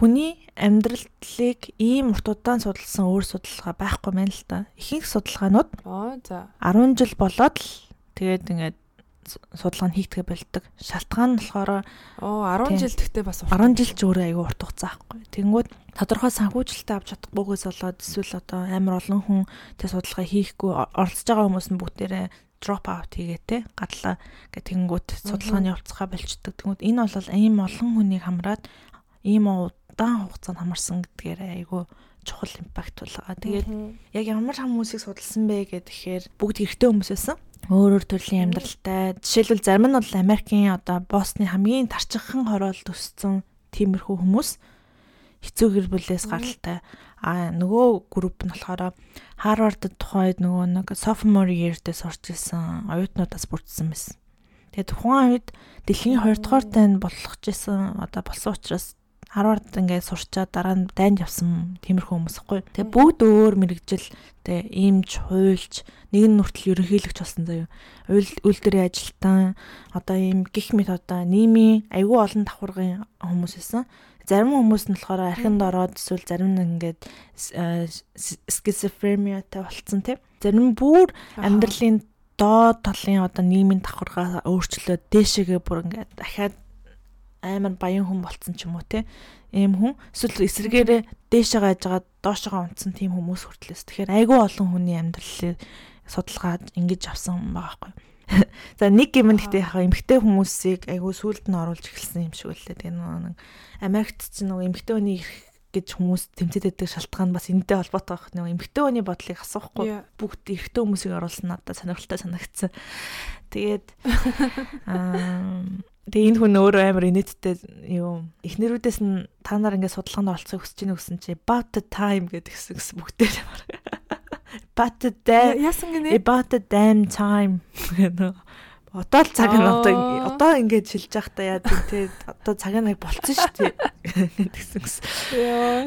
хүний амьдралыг ийм урт удаан судалсан өөр судалгаа байхгүй мэн л та. Ихэнх судалгаанууд оо за 10 жил болоод л тэгээд ингээд судалгаа нь хийгдэгэ болдог. Шалтгаан нь болохоор оо 10 жил гэхдээ бас 10 жил ч өөрөө аюу урт хугацаа байхгүй. Тэнгүүд тодорхой санхүүжилтээ авч чадахгүйгээс болоод эсвэл одоо амар олон хүн тэ судалгаа хийхгүй оролцож байгаа хүмүүс нь бүгдээрээ drop out хийгээ те гадлаа гэх тэнгүүд судалгааны явцгаа болчдөг. Тэнгүүд энэ бол ийм олон хүнийг хамраад ийм удаан хугацаанд хамарсан гэдгээр айгүй чухал импакт байгаа. Тэгээд яг ямар хүмүүсийг судалсан бэ гэхээр бүгд эрэгтэй хүмүүс байсан өөр өөр төрлийн амьдралтай. Жишээлбэл зарим нь бол Америкийн одоо Босны хамгийн тарчхан хороолт өссөн тиймэрхүү хүмүүс хэцүү гэр бүлээс гаралтай. А нөгөө групп нь болохоор Харвардд тухайд нөгөө нэг sophomore year-дээ сурч ирсэн оюутнуудаас бүрдсэн байсан. Тэгээ тухайн үед дэлхийн 2 дугаар дайнд болох гэсэн одоо болсон учраас Харвард ингээд сурчаад дараа нь дайнд явсан тиймэрхүү хүмүүс хгүй. Тэгээ бүгд өөр мэрэгжил тэгээ иймж, хуульч, нэг нь нүртэл ерөнхийлөгч болсон заяа. Үйлдвэрийн ажилтан одоо ийм гих мэт одоо нийгмийн айгүй олон давхаргын хүмүүс байсан. Зарим хүмүүс нь болохоор архинд ороод эсвэл зарим нь ингээд schizophreniaтай болцсон тийм. Зарим бүр амьдралын доод талын одоо нийгмийн давхаргаа өөрчлөөд дээшээгээ бүр ингээд дахиад амар баян хүн болцсон ч юм уу те ийм хүн эсвэл эсрэгээрээ дээшээ гайжгаад доошоо унтсан тийм хүмүүс хүртлээс тэгэхээр айгүй олон хүний амьдралыг судалгаад ингэж авсан байгаа байхгүй За нэг юм гэхдээ яг эмгтэй хүмүүсийг айгүй сүулт нь оруулж эхэлсэн юм шиг үлээ. Тэгээ нэг Америкт ч нэг эмгтэй хүний ирэх гэж хүмүүс тэмцээд байдаг шалтгаан бас энэтэй холбоотой байх. Нэг эмгтэй хүний бодлыг асуухгүй бүгд эрэгтэй хүмүүсийг оруулсан надад сонирхолтой санагдсан. Тэгээд аа Тэгээ энэ хүн өөрөө амар инээдтэй юу эхнэрүүдээс нь та нар ингээд судалгаанд оролцохыг хүсэж ийн гэсэн чи about the time гэдгсэн гэсэн бүгдээр about the damn яасан гинэ? about the damn time гэдэг Одоо л цаг нь одоо одоо ингэж шилж байхдаа яа тий одоо цаг нь болцсон шүү дээ. Гэсэн. Гэсэн.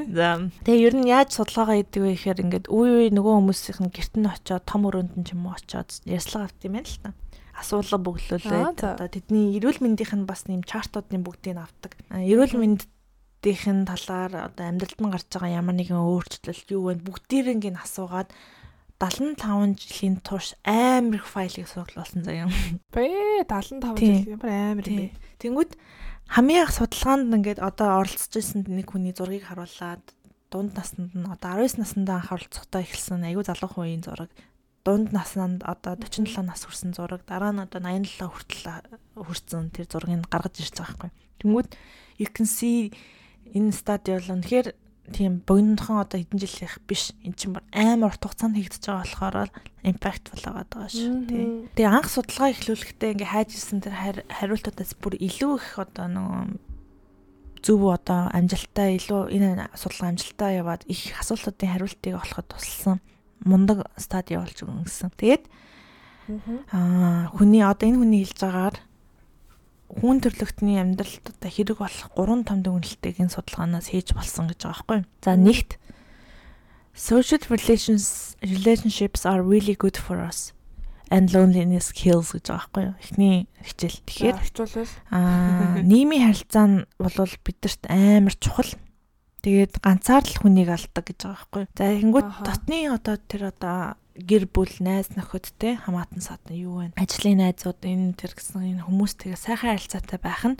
За тэгээ ер нь яаж судалгаагаа хийдэг вэ гэхээр ингээд үе үе нөгөө хүмүүсийн герт нь очиод том өрөөнд нь ч юм уу очиод ярьслага авт юм байна л та асуулга бөглүүлээд одоо тэдний эрүүл мэндийнх нь бас нэм чартуудын бүгдийг авдаг. Эрүүл мэнд амьдралын талаар одоо амьдралд нь гарч байгаа ямар нэгэн өөрчлөлт юу вэ бүгдийг нь асуугаад 75 жилийн турш амар их файлыг судлуулсан заяа. Бэ 75 Тий. жил ямар амар юм бэ. Тэнгүүд хамгийн их судалгаанд ингээд одоо оролцож исэн нэг хүний зургийг харуулад дунд наснд нь одоо 19 наснда анх оролцохдоо эхэлсэн айгүй залуу үеийн зураг дунд наснанд одоо 47 нас хүрсэн зураг дараа нь одоо 87 хүртэл хүрсэн тэр зургийг гаргаж ирж байгаа байхгүй. Тэнгүүд you can see энэ стадиол үнэхээр тийм богинохон одоо хэдэн жилийнх биш эн чинь амар урт хугацаанд хийгдэж байгаа болохоор импактфул байгаа даа шүү тий. Тэгээ анх судалгаа эхлүүлэхдээ ингээ хайж ирсэн тэр хари- хариултуудаас бүр илүү их одоо нөгөө зөв одоо амжилттай илүү энэ судалгаа амжилттай яваад их асуултуудын хариултыг олоход тусалсан мундаг стадий болж өгөн гэсэн. Тэгээд аа хүний одоо энэ хүний хэлж байгаагаар хүн төрлөختний амьдралд одоо хэрэг болох гурван том дүгнэлтийг энэ судалгаанаас хийж болсон гэж байгаа байхгүй. За нэгт social relations relationships are really good for us and loneliness kills гэж байгаа байхгүй юу? Эхний хичээл. Тэгэхээр Аа, нийгмийн харилцаа нь бол бидэрт амар чухал. Тэгээд ганцаар л хүнийг алдаг гэж байгаа байхгүй. За тэгэнгүүт дотны одоо тэр одоо гэр бүл, найз нөхөд те хамаатан садан юу вэ? Ажлын найзууд энэ тэр гэсэн энэ хүмүүстэйгээ сайхан харилцаатай байх нь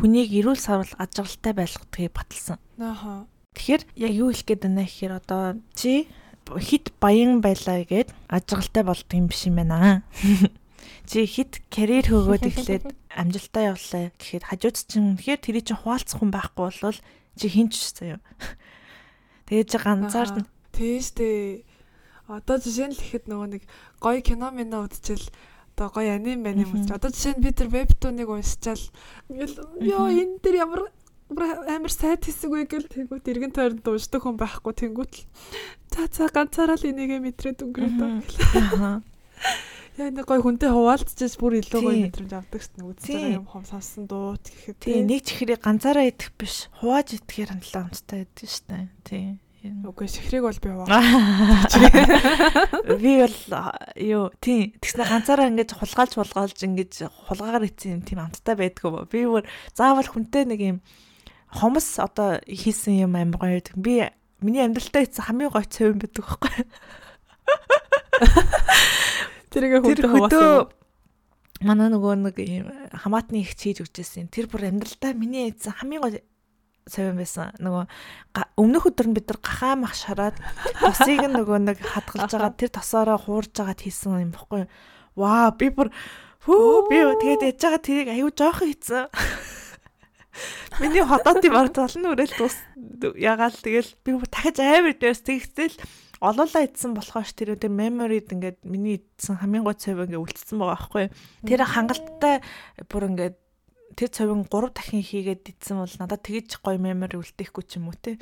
хүнийг эрүүл сарвал ажиглалтай байлгахыг баталсан. нааха. Тэгэхээр яг юу хэлэх гээд байна гэхээр одоо чи хит баян байлаа гэд ажиглалтай болдго юм биш юм байна. Чи хит карьер хөөгөөд эхлээд амжилтаа явуулаа гэхэд хажууд чинь тэгэхээр тэрий чинь хуваалцах хүн байхгүй болвол чи хинч заяа. Тэгээд чи ганцаар нь Тийш дээ. Одоо жишээ нь л ихэд нөгөө нэг гоё кино минь үзчихэл одоо гоё аним байна юм үзчих. Одоо жишээ нь би тэр вебтуныг уншичаал ингээл ёо энэ тэр ямар амар сайд хэсэг вэ гэл тэнгуут эргэн тойронд уншдаг хүн байхгүй тэнгуут л за за ганцаараа л энийгээ мэдрээд өнгөрөөд Мгм. Яа нэг гоё хүнтэй хуваалцчихс бүр илүү гоё Тий. мэдрэмж авдаг ш нь үзэж байгаа юм хом сонсон дуут гэхэд Тий нэг чихрийг ганцаараа идэх биш хувааж идэхээр хандлаа онцтой байдаг штэ. Тий. Үгүй шихрийг бол би хуваа. Би бол юу тий тэгснэ ганцаараа ингэж хулгайлж хулгайлж ингэж хулгаагаар ийцэн юм тийм амттай байдгүй. Би бүр заавал хүнтэй нэг юм хомс одоо хийсэн юм амар гоё. Би миний амьдралтаа ийцэн хамгийн гоё цэвэн байдаг байхгүй. Тэргээ Тэр хүнтэй хөдөө хуваасан. манай нөгөө нэг юм хамаатны их хийж өгчээсэн. Тэр бүр амьдралтаа миний ийцэн хамгийн гоё цэвэн байсан. Нөгөө өмнөх өдөр нь бид нар гахаа мах шараад тосыг нь нөгөө нэг хадгалж байгаа тэр тосоороо хуурж агаад хийсэн юм баггүй. Ваа би бүр хөө би тэгээд яж байгаа тэрийг аюу жоох хийсэн. Миний хотоотын баг толны үрэл тус ягаал тэгэл би дахиж амар дээрс тэгтэл олоолаа идсэн болохоос тэр өдөр memory-д ингээд миний идсэн хамгийн гой цав ингээд үлдсэн байгаа байхгүй. Тэр хангалттай бүр ингээд тэр цавин 3 дахин хийгээд идсэн бол надад тэгэж гоё memory үлдээхгүй ч юм уу те.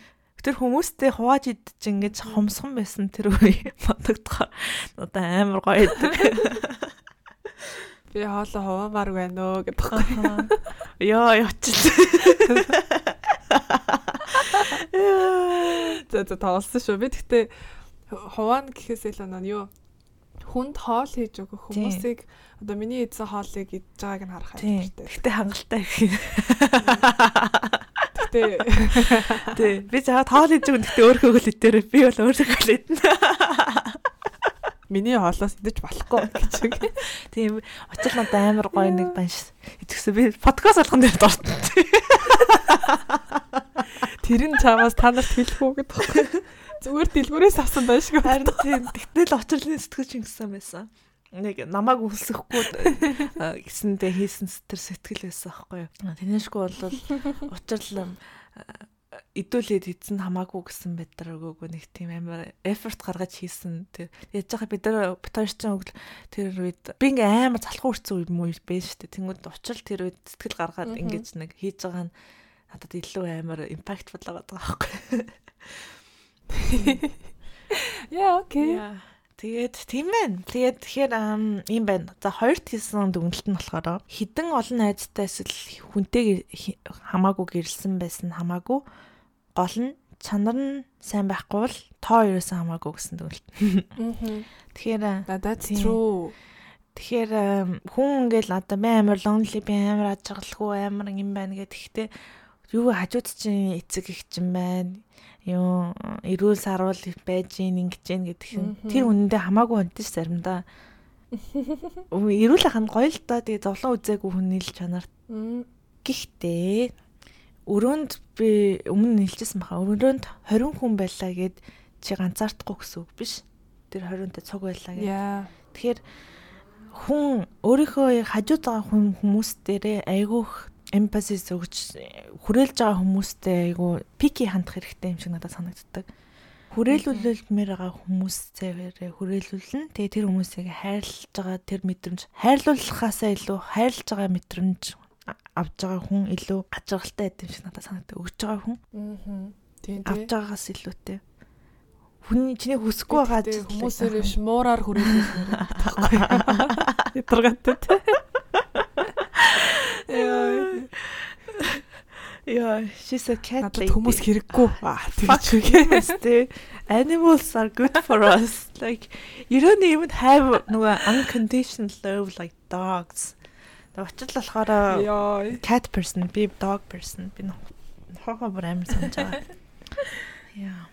Тэр хүмүүстэй хувааж идэж ингэж хомсхон байсан тэр үе бодогдохоор надад амар гоё идэг. Би хоолоо хуваамаар байна өө гэдэг. Йоо явчих. За за тоолсон шүү. Би тэгтээ хуваана гэхээс илүү нөө юу хүнд хоол хийж өгөх хүмүүсийг одоо миний эзэн хоолыг идж байгааг нь харах хэрэгтэй. Гэтэ хангалттай их. Гэтэ Тий. Би заа тоол хийж өгөн гэтээ өөрөө хөл идээр би бол өөрөө хөл идэнэ. миний хоолоос идэж болохгүй гэж. Тийм. Очил надад амар гоё нэг банш. Итгэсэн би подкаст болгон дээр дуртай. Тэр нь чамаас та нарт хэлэх үү гэдэг. Зүгээр дэлгүүрээс авсан байж шүү. Харин тийм. Тэгтэл очирлын сэтгэж ингэсэн байсан. Нэг намайг үлсэхгүй а, гэсэндээ хийсэн тэр сэтгэл байсан аахгүй юу. Тэнэшгүй бол учрал идүүлээд эзэн хамаагүй гэсэн байдраагүй нэг тийм амар effort гаргаж хийсэн тэр яаж байгаа бид нар чинь өгл тэр үед би ингээм амар залхуу үрцэн үе муу байж штэ тэнгууд учрал тэр үед сэтгэл гаргаад ингэж нэг хийж байгаа нь надад илүү амар impactful байгаа байхгүй Яа, окей. Тэгээд тийм байна. Тэгээд тэгэхээр юм байна. За хоёрт хийсэн дүгнэлт нь болохоор хідэн олон найзтай эсвэл хүнтэй хамаагүй гэрэлсэн байсан хамаагүй гол нь чанар нь сайн байхгүй бол тоо ерөөсөн хамаагүй гэсэн дүгнэлт. Тэгэхээр а, На that's Тийм. true. тэгэхээр хүн ингээл одоо би амар lonely би амар ажиглахгүй амар юм байна гэдэг. Гэхдээ юу хажууд чинь эцэг их чинь байна. Юу эрүүл саруул байж гин ингэж гин гэдэг юм. Тэр үнэндээ хамаагүй унтаж заримдаа. Эрүүл ахын гоё л доо тэгээ зовлон үзээгүй хүн нийл чанар. Мм. Гэхдээ өрөөнд би өмнө хэлчихсэн баха. Өрөөнд 20 хүн байлаа гэд чи ганцаардахгүй гэсэн үг биш. Тэр 20-нд цуг байлаа. Яа. Тэгэхээр хүн өөрийнхөө хажууд байгаа хүн хүмүүс дээрээ айгүйх эмпасис өгч хүрээлж байгаа хүмүүстэй айгүй пики хандах хэрэгтэй юм шиг надад санагддаг. Хүрээлүүлэлмээр байгаа хүмүүсээрээ хүрээлүүлнэ. Тэгээ тэр хүмүүсийг хайрлаж байгаа тэр мэдрэмж хайрлуулахаасаа илүү хайрлаж байгаа мэдрэмж авж байгаа хүн илүү ачаалалтай байд юм шиг надад санагддаг. Өгж байгаа хүн Мм. Тийм авж тийм. байгаагаас илүүтэй. Хүний чиний хүсэхгүй байгаа хүмүүсээр биш муураар хүрээлүүлмээр байхгүй. Ядаргатай те. Яа. Яа, she's a cat Надад lady. хүмүүс хэрэггүй. Аа тэгж те. Animals are good for us. Like you don't even have нөгөө unconditional love like dogs. Очил болохоор Яа. cat person, би dog person. Би хохоо бүр амар санаж байгаа. Яа.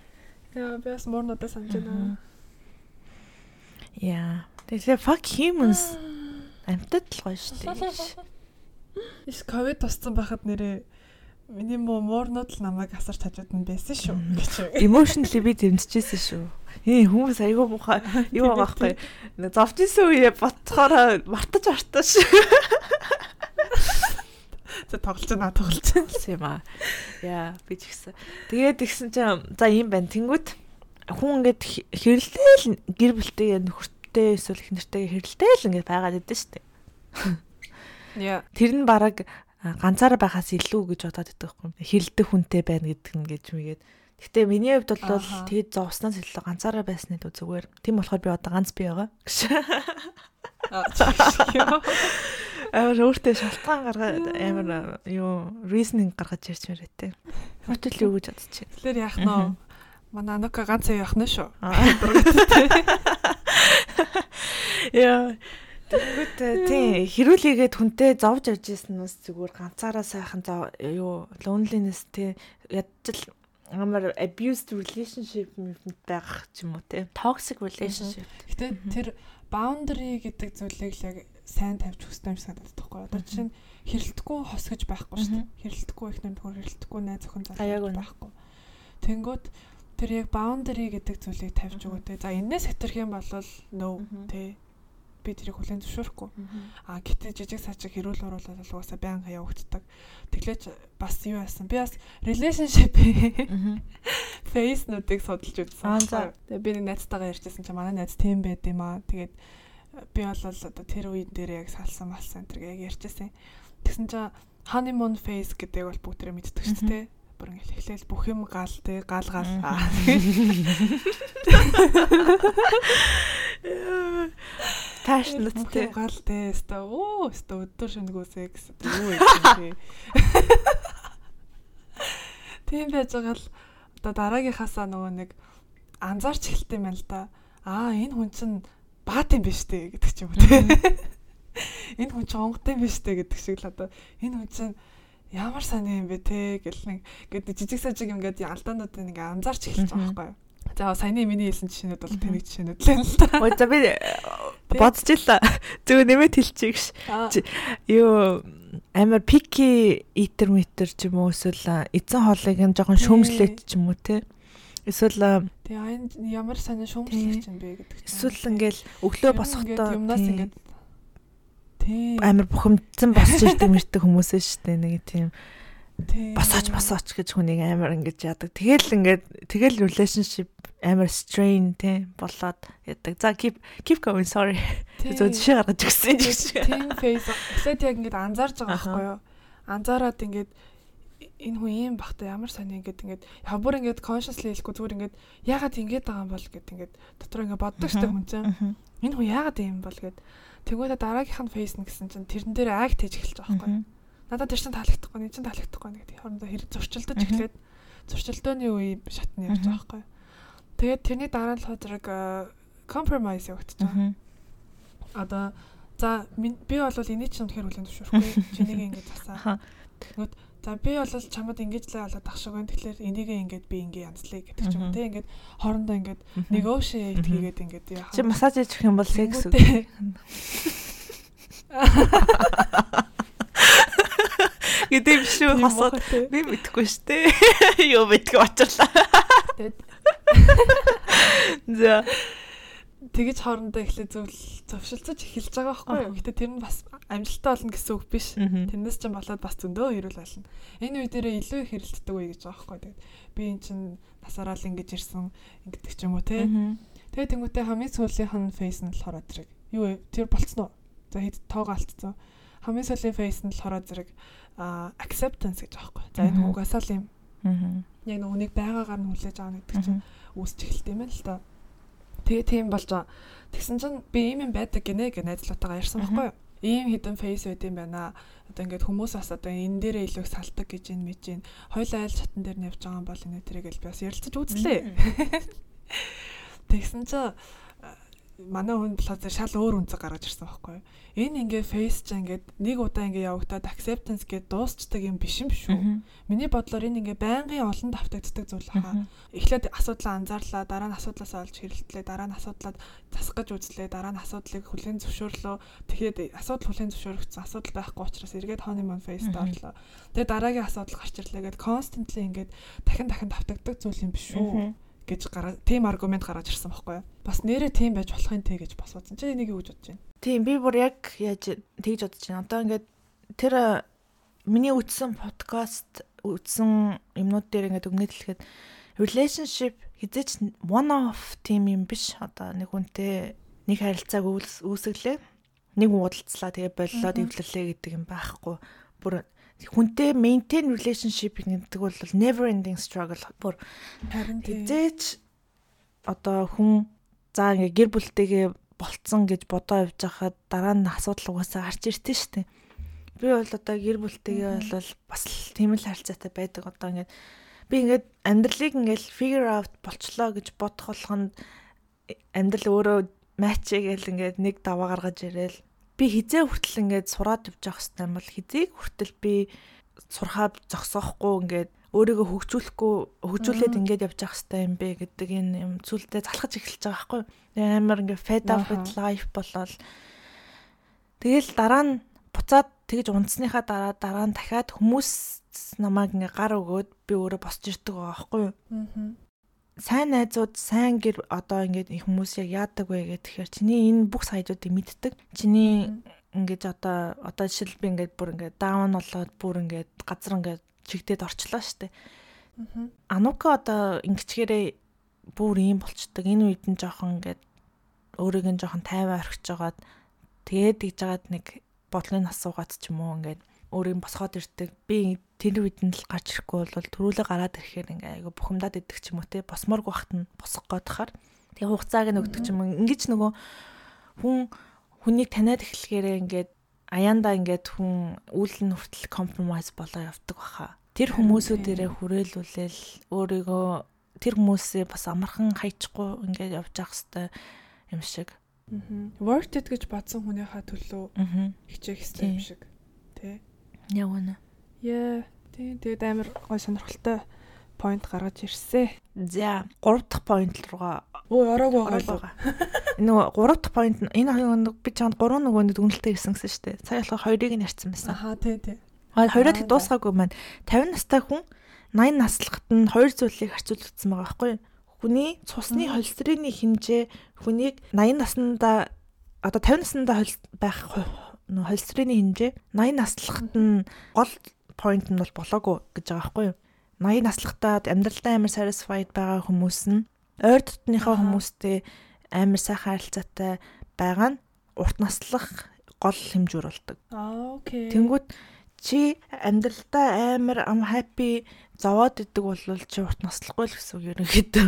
Яа, би бас муурнуудаа санаж байна. Яа. Тэгэхээр fuck humans. Амьтад л гоё шүү дээ. Иш ковид туссан байхад нэрээ миний муу муурнууд л намайг асарч хажууд нь байсан шүү гэж. Emotionally би дэмжижсэн шүү. Ээ хүмүүс айгүй муухай юу байгаа байхгүй. Зовж исэн үе ботхоор мартаж артаж За тоглож байна, тоглож байна. юм аа. Яа, би ч гэсэн. Тэгээд тэгсэн чинь за юм байна. Тэнгүүт хүн ингээд хэ- хэрэлдээл гэр бүлтэйгээ нөхөртэй эсвэл их нэртэйгээ хэрэлдээл ингээд байгаад идэв дээ. Яа. Тэр нь бараг ганцаараа байхаас илүү гэж бодоод байдаг байхгүй. Хэрэлдэх хүнтэй байна гэдэг нь гэж мэгээд. Гэтэ миний хувьд бол тэгэд зовснаас илүү ганцаараа байсны дүү зүгээр. Тийм болохоор би одоо ганц би байгаа. Амар өөртөө шалтгаан гаргаад амар юу reasoning гаргаж ярьж мэрэтэ. Хотел юу гэж бодчих. Тэгэхээр яах нь Манай Анука ганц явах нь шүү. Яа. Тэгвэл тий хэрүүлээгээд хүнтэй зовж явж ирсэн нь зүгээр ганцаараа сайхан зов юу loneliness тий ядчил амар abused relationship байх ч юм уу тий toxic relationship. Гэтэ тэр boundary гэдэг зүйлийг л яг сайн тавьж хүсдэг юм шиг санагдаад байхгүй. Одоо жишээ нь хэрэлдэхгүй хос гэж байхгүй шүү дээ. Хэрэлдэхгүй их нөхөр хэрэлдэхгүй найз охин залуу байхгүй. Тэнгүүт тэр яг boundary гэдэг зүйлийг тавьж өгөө те. За энээс хэтэрх юм бол no Мгм. Би тэрийг хүлэн зөвшөөрөхгүй. А гэтээ жижиг сажиг хэрүүл оруулаад бол угаасаа байнга явагддаг. Тэглэж бас юу яасан? Би бас relationship фейснуудыг судалж үзсэн. Аа? Тэгээ би нэг найзтайгаа ярьжсэн чинь манай найз тийм байд юм аа. Тэгээд би бол одоо тэр үеийн дээр яг салсан малсан энэ яг ярьжсэн. Тэгсэн чинь honeymoon phase гэдэг бол бүгдээрээ мэддэг шүү дээ. Бүр ингээл эхлээл бүх юм гал те гал гал. Аа, тий. юм гал те. Өстө оо өстө өдөр шөнөгөөсэй гэсэн. Юу юм? Тийм байж байгаа л одоо дараагийнхаасаа нөгөө нэг анзаарч эхэлт юм байна л да. Аа энэ хүн чинь баат юм биш үү гэдэг ч юм уу те. Энэ хүн чинь онгот юм биш үү гэдэг шиг л одоо энэ хүн чинь ямар сони юм бэ те гэл нэг гэдэг жижиг сажиг юм гээд алдаануудыг нэг анзаарч эхэлж байгаа байхгүй юу. За саяны миний хэлсэн жишээнүүд бол тэнэг жишээнүүд л байна л да. Ой за би бодчихлаа. Зөв нэмээд хэлчихье гэж. Аа, Юу амар пики итер метр ч юм уу эсвэл эзэн хоолыг нь жоохон шөмжлээд ч юм уу те. Эсвэл Тэгээ ямар сони шүүмжлэх юм бэ гэдэг чинь. эсвэл ингээл өглөө босохдоо ингээд юмнаас ингээд амар бухимдсан босч ирдэг мэрдэг хүмүүс ээ шүү дээ нэг тийм тий. босооч босооч гэж хүнийг амар ингэж яадаг. Тэгэл ингээд тэгэл relationship амар strain те болоод яадаг. За keep keep going sorry. Тий. Зөв жишээ гаргаж өгсөн юм шиг. Team face эхлээд яг ингээд анзаарж байгаа байхгүй юу? Анзаараад ингээд энэ хүн ийм бахта ямар сони ингээд ингээд яг бүр ингээд consciously хэлэхгүй зүгээр ингээд яагаад ингэж байгаа юм бол гэд ингээд дотор ингээд боддог штэ хүн чинь. Энэ хүн яагаад ийм бол гэд тэгвэл дараагийнх нь face нь гэсэн чинь тэрэн дээр айг тэж эхэлж байгаа байхгүй. Надад тэр чинь таалагдахгүй, нэг чинь таалагдахгүй тийм хоорондоо хэрэг зурчилдож Мгм. эхлээд зурчилдооны үе шатны явж байгаа байхгүй. Тэгээд тэрний дараа л ходрог compromise явагдаж байгаа. Одоо за би бол энийг чинь үнэхээр хүлэн зөвшөөрөхгүй. Чинийг ингэж засаа. За би бол чамд ингэж л болоод ах шиг байна. Тэгэхээр энийгээ ингээд би ингээ янзлая гэдэг ч юм уу. Тэ ингээд хоорондоо ингээд negotiate хийгээд ингээд яах. Чи массаж хийж өгөх юм бол секс үг. гэдэг биш үү хосоод би мэдэхгүй штэ. Юу мэдгүй очирлаа. За. Тэгэж хоорондоо эхлээ зөвл зовшилцож эхэлж байгаа байхгүй юу. Гэтэ тэр нь бас амжилттай болно гэсэн үг биш. Тэрнээс ч болоод бас зөндөө хэрүүл болно. Энэ үе дээрээ илүү их хэрэлддэг үе гэж байгаа байхгүй. Тэгээд би эн чин насаараа л ингэж ирсэн ингэдэг ч юм уу те. Тэгээ тэнгуүтээ хамгийн сүүлийнх нь фейс нь болохоор зэрэг юу вэ? Тэр болцсон уу? За хэд тоогоо алдсан. Хамгийн сүүлийн фейс нь болохоор зэрэг acceptance гэж байгаа байхгүй. За энэ угаасаа л юм. Аа. Яг үнийг байгаагаар нь хүлээж авах гэдэг чинь үүсч эхэлт юм л та. Тэгээ тийм болж байгаа. Тэгсэн чинь би ийм юм байдаг гинэ гэж найзлуутаагаа ярьсан байхгүй юу? Ийм хідэн фейс байд юм байна. Одоо ингээд хүмүүс бас одоо энэ дээрээ илүү салдаг гэж юм мэдэж байна. Хоёул айл чатан дээр нь явж байгаа юм бол энэ тэрийг л би бас ярилцаж үзлээ. Тэгсэн чинь манай хүн болохоор шал өөр үнцэг гаргаж ирсэн байхгүй юу. Энэ ингээ фейс ч ингээд нэг удаа ингээ явагдаад acceptance гэдээ дуусчдаг юм биш юм шүү. Миний бодлоор энэ ингээ байнгын олон давтагддаг зүйл хаа. Эхлээд асуудлаа анзаарлаа, дараа нь асуудлаас олж хэрэлтлээ, дараа нь асуудлаад засах гэж үзлээ, дараа нь асуудлыг хүлээн зөвшөөрлөө. Тэгэхэд асуудал хүлээн зөвшөөрөгдсөн асуудал байхгүй учраас эргээд honeymoon phase-д орлоо. Тэгээ дараагийн асуудал гарч ирлээ гэд constantly ингээд дахин дахин давтагддаг зүйл юм биш шүү гэж гараа тийм аргумент гаргаж ирсэн байхгүй юу. Бас нэрээ тийм байж болох юм те гэж босгосон. Чи энийг юу гэж бодож байна? Тийм би бүр яг яаж тэгж бодож байна. Одоо ингээд тэр миний үтсэн подкаст үтсэн юмнууд дээр ингээд өгнөд хэлэхэд relationship хизээч one off team юм биш. Одоо нэг хүнтэй нэг харилцааг үүсгэлээ. Нэг уудалцлаа тэгээ боллоо дэвлэлээ гэдэг юм байхгүй. Бүр хүнтэй maintain relationship гэдэг бол never ending struggle. Бүр Харин хизээч одоо хүн за ингээ гэр бүлтэйгээ болцсон гэж бодоо явж байхад дараа нь асуудал угаасаа гарч иртэн штэ. Би бол одоо гэр бүлтэйгээ бол бас тийм л харилцаатай байдаг. Одоо ингээд би ингээд амьдралыг ингээд figure out болчлоо гэж бодох болгонд амьдрал өөрөө матчигээл ингээд нэг даваа гаргаж ирээл би хизээ хүртэл ингээд сураад явж явах юм бол хизээг хүртэл би сурхаа зогсоохгүй ингээд өөрийгөө хөгжүүлэхгүй хөгжүүлээд ингээд явж явах хэрэгтэй юм бэ гэдэг энэ юм зүйлдээ залхаж эхэлж байгаа байхгүй амар ингээд fed up with life болол тэгэл дараа нь буцаад тэгж унтсныхаа дараа дараа нь дахиад хүмүүс намайг ингээ гар өгөөд би өөрөө босч ирдэг байгаа байхгүй юу. Аа. Сайн найзууд сайн гэр одоо ингээд хүмүүс яг яадаг вэ гэхээр чиний энэ бүх саядуудыг мэддэг. Чиний ингээд одоо одоо жишээл би ингээд бүр ингээд даун болоод бүр ингээд газар ингээд чигдээд орчлоо штэ. Аа. Анука одоо ингэчгээрээ бүр ийм болчдөг. Энэ үед нь жоохон ингээд өөрийг нь жоохон тайван орхиж жагаад тэгээд тэгж жагаад нэг бодлын асуугаад ч юм уу ингээд өөрийг босгоод ирдэг. Би тэр үед нь л гарч ирэхгүй бол төрүүлээ гараад ирэхээр ингээ айгу бухимдаад идэх ч юм уу те босморг бахт нь босох годохоор тэгээ хугацааг нь өгдөг ч юм ингэж нөгөө хүн хүнийг таниад эхлэхээрээ ингээд аяанда ингээд хүн үйл нь хүртэл компромайз болоо явдаг баха. Тэр хүмүүсүүдээрээ хүрээлүүлэл өөрийгөө тэр хүмүүсээ бас амархан хайчихгүй ингээд явж явах хэвээр юм шиг. Аа. Worth it гэж бодсон хүнийхээ төлөө хичээх хэрэгтэй юм шиг. Тэ. Яг үнэ. Яа. Тэ. Тэгээд амар гой сонирхолтой point гаргаж ирсэн. За 3 дахь point руугаа Өө ороогүй ороод байгаа. Нөгөө 3 дахь point энэ хоёр нэг би чамд 3 нөгөөнд дүнэлтэй ирсэн гэсэн шүү дээ. Сая болохоор хоёрыг нь ярьсан байсан. Аха тий тий. Аа хоёроо тэг Аа, дуусгаагүй маань 50 настай хүн 80 наслахад нь хоёр зүйлийг харьцуулагдсан байгаа байхгүй юу? Хүний цусны холестерины хэмжээ хүнийг 80 наснда одоо 50 наснда байх нөө холестерины хэмжээ 80 наслахад нь гол point нь бол болоогүй гэж байгаа байхгүй юу? 80 наслахтаа амьдралдаа амар satisfied байгаа хүмүүс нь ойр дотныхоо хүмүүстэй амар сайхан харилцаатай байгаа нь урт наслах гол хэмжүүр болдог. Окей. Тэнгүүд чи амьдралдаа амар ам happy зовоод идэг бол чи урт наслахгүй л гэсэн үг ерөнхийдөө.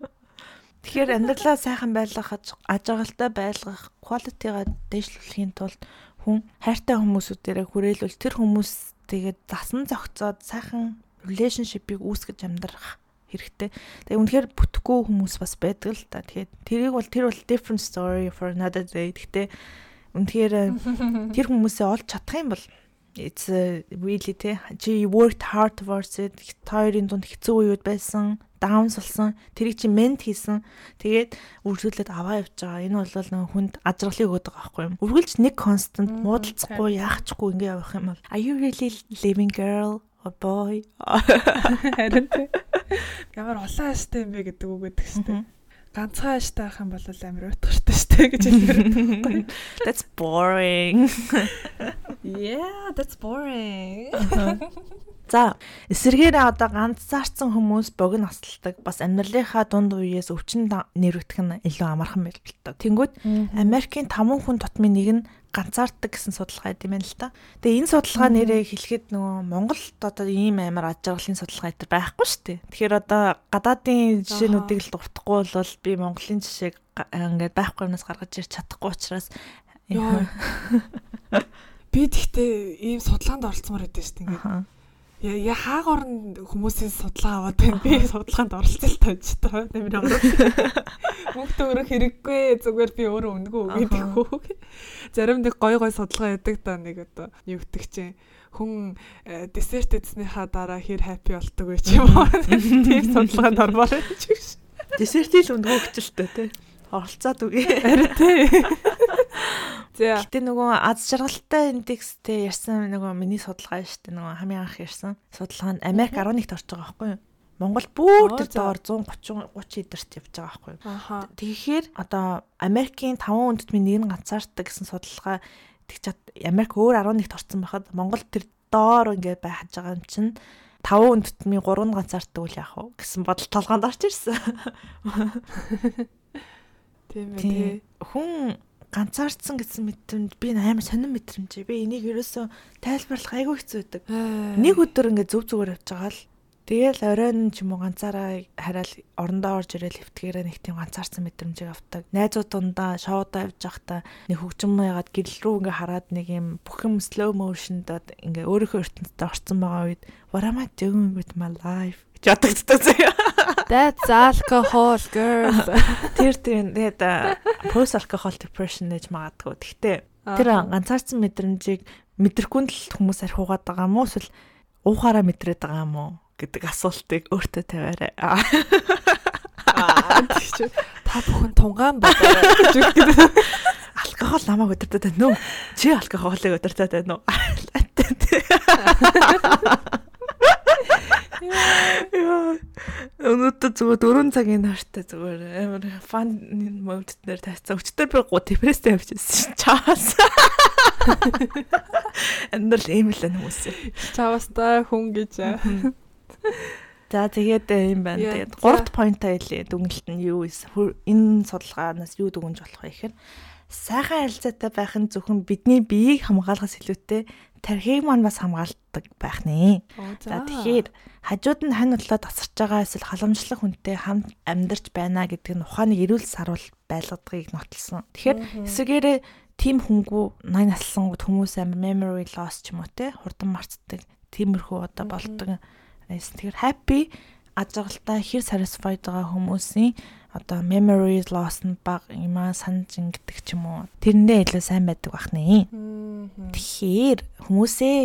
Тэгэхээр амьдралаа сайхан байлгах, ажиглалтай байлгах, quality-га дээшлүүлэхийн тулд хүн хайртай хүмүүсүүдээрээ хүрээлүүл тэр хүмүүс тэгээд засан зохицоод сайхан relationship-ийг үүсгэж амьдрах хэрэгтэй. Тэгээ үнэхээр бүтэхгүй хүмүүс бас байдаг л та. Тэгэхээр тэрийг бол тэр бол different story for another day. Гэхдээ үнэхээр тэр хүмүүсээ олж чадах юм бол it's really те. Чи worked hard towards it. Хоёрын дунд хэцүү үеуд байсан даунс болсон. Тэрийг чи мент хийсэн. Тэгээд үргэлжлүүлээд аваа явж байгаа. Энэ бол нэг хүнд ажралыг өгöd байгаа байхгүй юм. Үргэлж нэг constant муудалцахгүй яахчгүй ингээ явах юм бол are you really living girl or boy? Харин. Ямар улаан аштай юм бэ гэдэг үг гэдэг штэ. Ганцхан аштай байх юм бол амар утгартай штэ гэж хэлдэг. that's boring Yeah, that's boring. За эсэргээрээ одоо ганцаарцсан хүмүүс богино насалдаг бас амьдралынхаа дунд үеэс өвчин нэрвэтгэх нь илүү амархан та. Тэнгүүд Америкийн 5 хүн тутмын нэг нь ганцаарддаг гэсэн судалгаа гэдэг юм байна л та. Тэгээ энэ судалгаа нэрээ хэлэхэд нөгөө Монголд одоо ийм амар аж аргалын судалгаа энэ байхгүй шүү дээ. Тэгэхээр одоо гадаадын жишээнүүдийг л дуртахгүй бол би Монголын жишээг га- ингээд байхгүй юмнаас гаргаж ирч чадахгүй учраас. Би тэгтээ ийм судалгаанд оролцмоор байдсан шүү дээ. Ингээд Аха. Я я хаагуур нь хүмүүсийн судалгаа аваад байна. Би судалгаанд оролцсон л тааж та. Нэмэр аваад. Мөнгө төгрөх хэрэггүй зүгээр би өөрөө өнгөө гэдэг хөө. Зарим нэг гой гой судалгаа яадаг та нэг одоо юу гэдэг чинь хүн э, десерт эзнийхаа дараа хэр хаппи болдог вэ ч юм уу. Тийм судалгаанд ормоор байна ч гэж. Десертийн л өнгөөгчлөлтөө тий. Оролцоод үгүй. Харин тий. Гэтэ нөгөө аз жаргалтай индекстэй ярьсан нөгөө миний судалгаа шүү дээ нөгөө хамгийн анх ярьсан судалгаа нь Америк 11-т орж байгаа байхгүй юу? Монгол бүр тэр доор 130 30 эдэрт явж байгаа байхгүй юу? Тэгэхээр одоо Америкийн 5 үндэстний нэг нь ганцаарддаг гэсэн судалгаа тэг чад Америк өөр 11-т орсон байхад Монгол тэр доор ингээд байхаж байгаа юм чинь 5 үндэстний 3 нь ганцаарддаг үл яах вэ гэсэн бодол толгоонд орж ирсэн. Тийм ээ. Хүн ганцаардсан гэсэн мэдрэмж би амар сонирн мэдрэмж. Би энийг ерөөсөө тайлбарлах айгүй хэцүү байдаг. Нэг өдөр ингээд зүв зүгээр явж байгаа л тэгэл оройн ч юм уу ганцаараа хараал орондоо орж ирэл хөвтгээрээ нэг тийм ганцаарсан мэдрэмжийг авдаг. Найзууд дундаа шоудаа явж байхдаа нэг хөгжим яагаад гэрэл рүү ингээ хараад нэг юм бүх юм slow motionд ингээ өөрийнхөө ертөнцид орцсон байгаа үед what am I doing with my life бодогддог заяа. That's alcohol girl. Тэр тийм тэгээд post alcohol depression гэж магадгүй. Гэхдээ тэр ганцаарсан мэдрэмжийг мэдрэхгүй л хүмүүс архиугаад байгаа уу эсвэл уухаараа мэдрээд байгаа уу гэдэг асуултыг өөртөө тавиарай. Та бүхэн тунгаан бодоорой гэж үгтэй. Алкогол намайг өдөртөд байна уу? Чи алкоголыг өдөртөд байна уу? Яа. Өнөөдөр зүгээр 4 цагийн нааштай зүгээр амар фан модд дээр тайцсан. Өчтөр би гоо депресстэй явчихсан чаас. Эндэл ийм л хүмүүс. Чаваста хүн гэж. За тэгээд э, юм байна. Тэгээд за. гуравт поинтаа хэлээ. Дүнэлт нь юу вэ? Энэ судалгаанаас юу дүгнж болох вэ гэхээр сайхан харилцаатай байх нь зөвхөн бидний биеийг хамгаалахаас илүүтэй тархийг маань бас хамгаалдаг байх нэ. За тэгэхээр хажууд нь хань бодлоо тасарч байгаа эсвэл халамжлах хүнтэй хамт амьдарч байна гэдэг нь ухааны эрүүл сарвал байлгадгийг нотолсон. Тэгэхээр эсвэгээрээ тим хөнгүү 80 наслангууд хүмүүс амар memory loss ч юм уу те хурдан мартдаг тиймэрхүү одоо болдог. Тэгэхээр happy ажиглалтай хэр satisfied байгаа хүмүүсийн одоо memory loss нь бага юмаа санаж ингэдэг ч юм уу тэрэндээ илүү сайн байдаг бах нэ. Тэгэхээр хүмүүсээ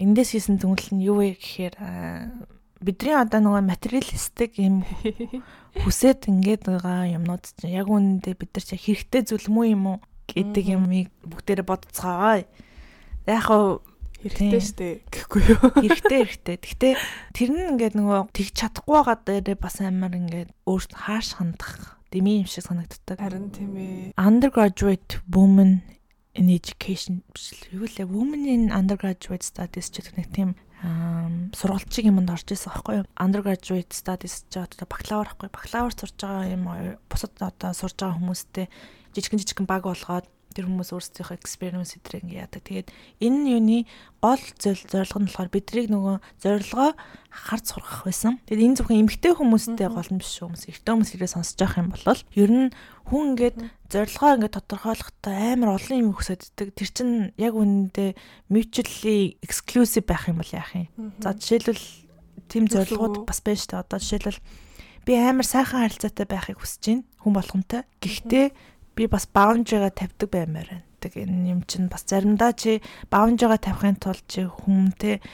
эндээс хийсэн дүнлэл нь юу вэ гэхээр аа, бидний одоо нөгөө материалистик юм хүсээд ингээд байгаа юмнууд чинь яг үүндээ бид нар чи хэрэгтэй зүйл мүү юм уу гэдэг юмыг бүгдээрээ бодцгаая. Яг хав хэрэгтэй штэ гэхгүй юу? хэрэгтэй хэрэгтэй. Гэхдээ тэр нь ингээд нөгөө тэгж чадахгүй байгаа дээрээ бас амар ингээд өөрт хааш хандах дэмий юм шиг санагддаг. Харин тийм ээ. undergraduate women in education юу лээ women in undergraduate studies ч гэх нэг тийм сургалтчиг юмд орж исэн байхгүй юу undergraduate studies ч одоо бакалавр байхгүй бакалавр сурж байгаа юм бусад одоо сурж байгаа хүмүүстэй жижигэн жижигэн баг болгоод тэр хүмүүс өөрсдийнхөө experience өдрийг ингэ яадаг. Тэгээд энэ юуны гол зорилго нь болохоор бидрийг нөгөө зорилгоо харж сургах байсан. Тэгээд энэ зөвхөн эмгтэй хүмүүстэй гол нь биш шүү. Хүмүүс эртөө хүмүүс хэрэг сонсож явах юм бол ер нь хүн ингээд зорилгоо ингээд тодорхойлохдоо амар олон юм хүсэддэг. Тэр чинь яг үнэндээ mutually exclusive байх юм бол яах юм? За жишээлбэл тийм зорилгууд бас байна шүү дээ. Одоо жишээлбэл би амар сайхан харилцаатай байхыг хүсэж байна хүн болгонтэй. Гэхдээ би бас boundary-га тавьдаг баймаар байна. гэдэг энэ юм чинь бас заримдаа чи баунжгаа тавихын тулд чи хүмүүнтэй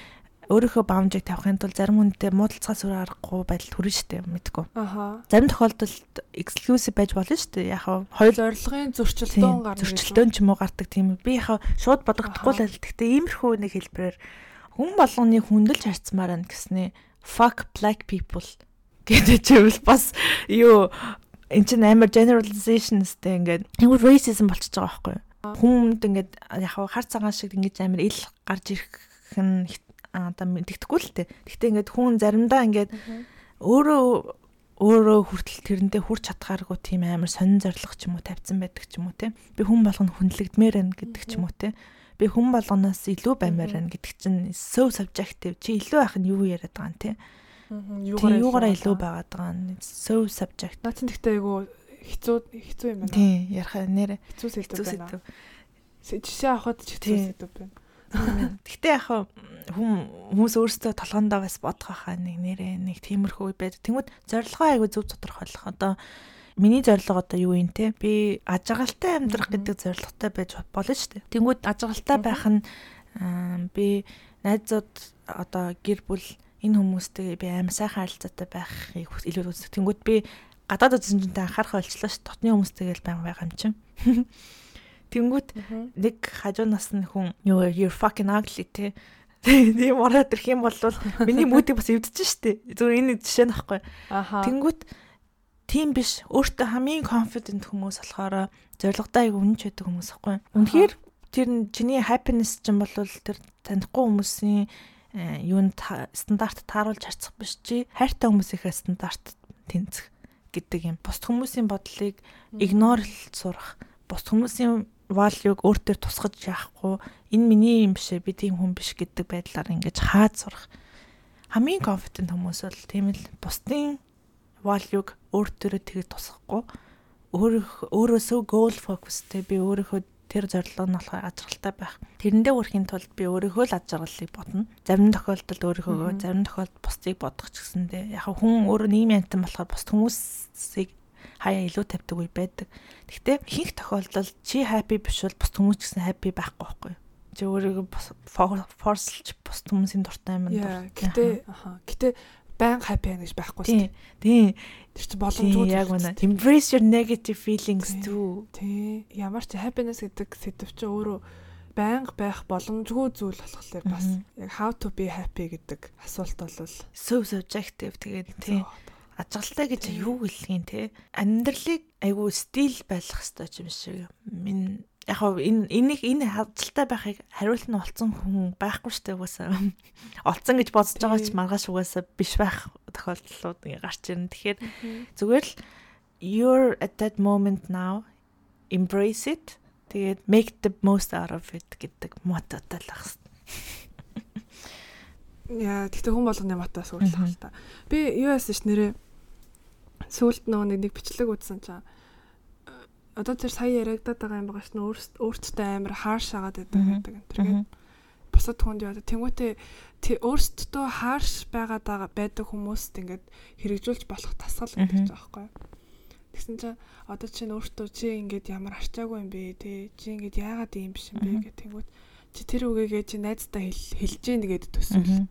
өөрийнхөө баунжийг тавихын тулд зарим хүнтэй муудалцахаас өөр аргагүй байдал хүрнэ штэ мэдгүй. Аха. Зарим тохиолдолд exclusive байж болно штэ. Яг нь хоёр Зорилгын зөрчилдөөн гарна. зөрчилдөөн ч юм уу гардаг тийм. Би яг шууд бодогдохгүй л байл. Гэхдээ иймэрхүү нэг хэлбэрээр хүн болгоны хүндэлж харцмаар байна гэснээ fuck black people гэдэг чивэл бас юу эн чинь амар generalization өстэй ингээд нэг racism болчихж байгаа байхгүй? Хүнд ингээд яг хар цагаан шиг ингээд амар ил гарч ирэх нь одоо мэддэхгүй л дээ. Гэхдээ ингээд хүн заримдаа ингээд өөрөө өөрөө хүртэл тэрэндээ хүрч чадхааргүй тийм амар сонин зориг ч юм уу тавьсан байдаг ч юм уу те. Би хүн болгоно хүндлэгдмээр байна гэдэг ч юм уу те. Би хүн болгоноос илүү баймаар байна гэдэг чинь so subjective. Чи илүү байх нь юу яриад байгаа юм те. Юугаараа юугаараа илүү байгаад байгаа нь so subject. Наа чинь гэхдээ айгу хэцүү хэцүү юм байна. Тий, ярих нэр Хэцүү сэдв байна. Жишээ авахд ч хэцүү сэдв байна. Гэхдээ яг хүм хүмүүс өөрсдөө толгоондоо бас бодох хаа нэг нэрээ нэг тиймэрхүү үе байдаг. Тэнгүүд зорилгоо айгу зөв тодорхойлох. Одоо миний зорилго одоо юу юм те? Би ажигалтай амьдрах гэдэг зорилготой байж болно шүү дээ. Тэнгүүд ажигалтай байх нь би найзууд одоо гэр бүл энэ хүмүүстэй би амар сайхан харилцаатай байхыг илүү үздэг. Тэнгүүд би гадаад үзсэн чинь анхаарах болчлоо ш. Дотны хүмүүстэйгээ л баян байгаа юм чинь. Тэнгүүд нэг хажуунаас нь хүн юу you fucking ugly те. Тийм ороод ирэх юм бол миний мүүдийг бас эвдэж штэ. Зүгээр энэ жишээ нөхгүй. Тэнгүүт тийм биш. Өөртөө хамгийн confident хүмүүс болохоор зоригтой аяг үнэнч байдаг хүмүүс аахгүй. Үнэхээр тэр чиний happiness ч юм бол тэр танихгүй хүмүүсийн юунд та- стандарт тааруулж харцах биш чи хайртай хүмүүсийнхээ стандарт тэнцэх гэдэг юм. Бус хүмүүсийн бодлыг игнор сурах. Бус хүмүүсийн value-г өөртөө тусгаж яахгүй энэ миний юм биш ээ би тийм хүн биш гэдэг байдлаар ингэж хаад сурах. Хамгийн confident хүмүүс бол тийм л бусдын value-г өөртөө тэгээд тусахгүй өөрөө өөрөөсөө goal focusтэй би өөрийнхөө тэр зорилго нь болохоор ажралтай байх. Тэрэндээ хүрэхин тулд би өөрийнхөө л ажралыг бодно. Зарим тохиолдолд өөрийнхөө, зарим тохиолдолд бусдыг бодох ч гэсэндээ яг хүн өөрөө нийгмийн амтан болохоор бусд хүмүүсийг хаяа илүү тавьдаг үе байдаг. Гэхдээ ихэнх тохиолдолд чи happy биш бол бусд хүмүүс ч гэсэн happy байхгүй байхгүй юу? Чи өөрийгөө форслж бусд хүмүүсийн дуртай юм Яа, гэтээ аха. Гэтээ байн happy байна гэж байхгүй шүү тийм дээ. тийм Тэр чинь тийм боломжгүй. яг үнэ. Embrace your negative feelings Тийм. too. Тий. Ямар ч happiness гэдэг сэдв чинь өөрөө байнга байх боломжгүй зүйл болохоор бас яг how to be happy гэдэг асуулт бол So subjective тэгээд тийм ажиглалтай гэж Тийм. юу гэлгийн те амьдралыг айгүй стил байлгах хэрэгтэй юм шиг минь яг хав энэ энийг энэ хажилтай байхыг хариулт нь олцсон хүн байхгүй штэ угаасаа. Олцсон гэж бодож байгаа ч маргааш угаасаа биш байх тохиолдлууд ингээ гарч ирнэ. Тэгэхээр зүгээр л you're at that moment now embrace it тэгээд make the most out of it гэдэг мототой л ахс. Яа, тэгтээ хүн болгоны өөрчлөх Мгм. л та. Би юу яасан ш нэрээ сүүлд нөгөө нэг бичлэг үзсэн чинь одоо тэр сая яригадаад байгаа юм байгаа ш нь өөрт- өөртөө амар хаарш агаад байдаг гэдэг энэ төргээд бусад хүнд яа тэнгуүтээ тэ- өөртөө хаарш байгаад байгаа байдаг хүмүүст ингээд хэрэгжүүлж болох тасгал гэдэг ч аахгүй. Тэгсэн чинь одоо чинь өөртөө чи ингээд ямар арчаагүй юм бэ те? Чи ингээд яагаад ийм биш юм бэ гэх тэнгуут чи тэр үгээгээ чи найздаа хэл хэлж гин гэдэг төсвөл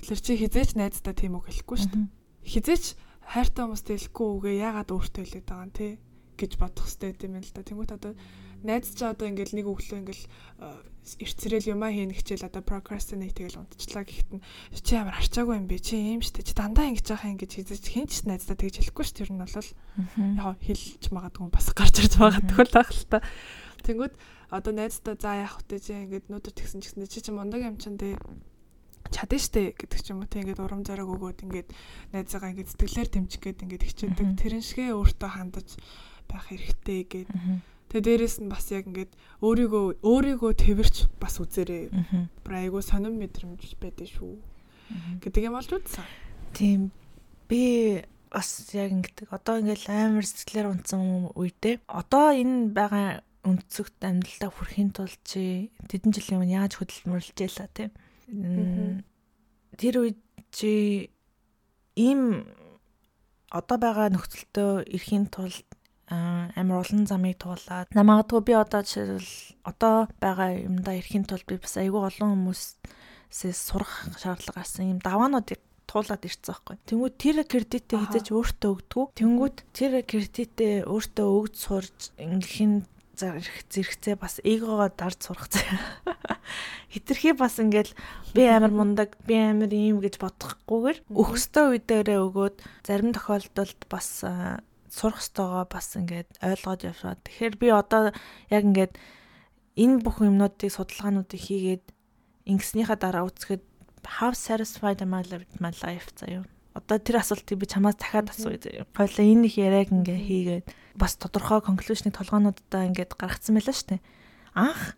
Тэгэхээр чи хизээч найздаа тийм үг хэлэхгүй шүү дээ. Хизээч хайртай хүмүүст хэлэхгүй үгээ яагаад өөртөө хэлээд байгаа юм те гэж бодох хэрэгтэй юм л да. Тэнгүүт одоо найз чи одоо ингээл нэг өглөө ингээл э, эрцрэл юмаа хийнэ хичээл одоо procrastinate тэгэл унтчлаа гэхэд нь чи ямар арчаагүй юм бэ чи ийм штэ чи дандаа ингэж яах юм гэж хизээч хинч найздаа тэгж хэлэхгүй дээ. Тэр нь бол яг хэлж магадгүй бас гарч ирж магадгүй л байх л та. Тэнгүүд одоо найздаа за яах вэ чи ингээд нүдэр тэгсэн ч гэсэн чи чи мундаг юм чин тэ чадна штэ гэдэг ч юм уу те ингээд урам зориг өгөөд ингээд найзаагаа ингээд сэтгэлээр дэмжих гээд ингээд хичээдэг тэрэн шигээ өөртөө хандаж байх хэрэгтэй гээд тэгээ дээрэс нь бас яг ингээд өөрийгөө өөрийгөө тэрч бас үзээрэй айгу сонирн мэдрэмж байдэн шүү. Гэдэг юм болж үзсэн. Тийм. Би бас яг ингэдэг. Одоо ингээл амар сэтгэлээр унтсан үедээ. Одоо энэ байгаа өнцөгт амьдралдаа хүрэхин тулд чи тэдэн жилийн өмнө яаж хөдөлмөрлөж ялла тийм. Тэр үед чи ийм одоо байгаа нөхцөлтөө ирэхин тулд амар олон замыг туулаад намаадгүй би одоо жишээл одоо байгаа юмдаа ирэхин тулд би бас айгүй олон хүмүүсээс сурах шаардлага гарсан юм даваануудыг туулаад ирсэн байхгүй. Тэнгүүд тэр кредитээ хизэж өөртөө өгдгүү. Тэнгүүд тэр кредитээ өөртөө өгд сурж ингэхин зэрэг зэрэгцээ бас эгоогоо дарж сурах заяа. Хитрхи бас ингээл би амар мундаг, би амар ийм гэж бодохгүйгээр өгөхстой үедээ өгөөд зарим тохиолдолд бас сурах ёстойгоо бас ингээд ойлгоод явшаа. Тэгэхээр би одоо яг ингээд энэ бүх юмнуудыг судалгаануудыг хийгээд ингэснийхаа дараа үзэхэд how satisfied am I with my life заяа. Одоо тэр асуултыг би чамаас дахиад асууя заяа. Хойлоо энэ их яриаг ингээ хийгээд бас тодорхой конклюжны толгоонуудаа ингээд гаргацсан байлаа шүү дээ. Анх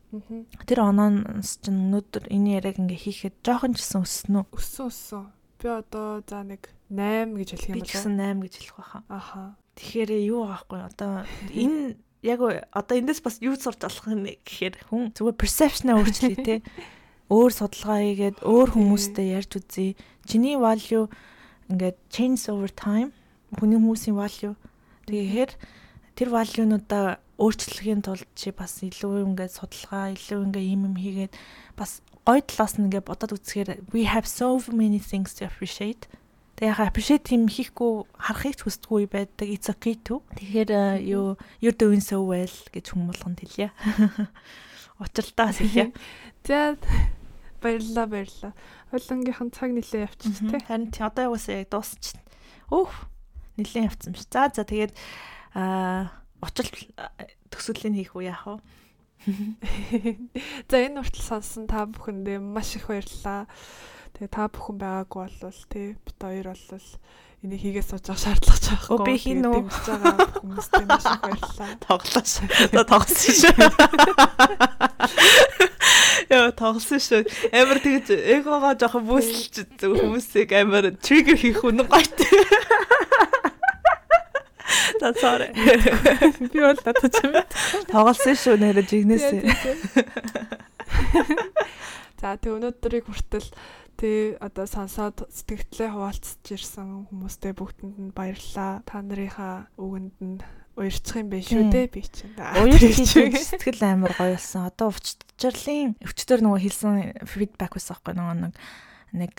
тэр оноос чинь өнөөдөр энэ яриаг ингээ хийхэд жоохон ч гэсэн өссөн үү? Өссөн өссөн. Би одоо за нэг 8 гэж хэлэх юм болоо. Би гэсэн 8 гэж хэлэх байхаа. Аха. Тэгэхээр юу аахгүй одоо энэ яг одоо эндээс бас юу сурч болох юм гэхээр хүн зүгээр perception-а өөрчлөе те. Өөр судалгаа хийгээд өөр хүмүүстэй ярьж үзье. Чиний value ингээд change over time. Хүний хүмүүсийн value. Тэгэхээр тэр value-нуудаа өөрчлөхийн тулд чи бас илүү ингээд судалгаа, илүү ингээд юм юм хийгээд бас гой талаас нь ингээд бодоод үзэхээр we have so many things to appreciate. Тэгээ яхаа appreciate юм хийхгүй харахыг ч хүсдэггүй байдаг. It's okay too. Тэгэхээр юу you're doing so well гэж хүмүүс болгонд хэлье. Учиртаа хэлье. За баярлалаа баярлалаа. Хойлонгийнхан цаг нилээ явчих тий. Харин тий одоо яваасаа яг дуусчихна. Өөх нилээ явцсан ш. За за тэгээд аа очил төсөөллийг хийх үү яах вэ? За энэ уртл сонсон та бүхэндээ маш их баярлалаа. Тэгээ та бүхэн байгаагүй болвол тий бит хоёр болвол энийг хийгээ сууж байгаа шаардлага ч байхгүй. Би хин үү дэмжиж байгаа хүмүүстээ маш их баярлалаа. Тоглоош. За тоглосон шүү. Яа тоглосон шүү. Амар тэгж эгоогоо жоохон бүүсэлж хүмүүсийг амар триггер хийх үнэн гойт. За sorry. Би бол татаж юм. Тоглосон шүү нэрэ жигнэсээ. За тэг өнөөдрийг хүртэл тэг одоо сонсоод сэтгэлдээ хуваалцж ирсэн хүмүүстээ бүгдэнд нь баярлалаа. Та нарынхаа үгэнд нь уярчих юм биш шүү дээ би чинь. Уярчих сэтгэл амар гоё болсон. Одоо өвчтөрлийн өвчтөр нөгөө хэлсэн фидбек байсан байхгүй нөгөө нэг нэг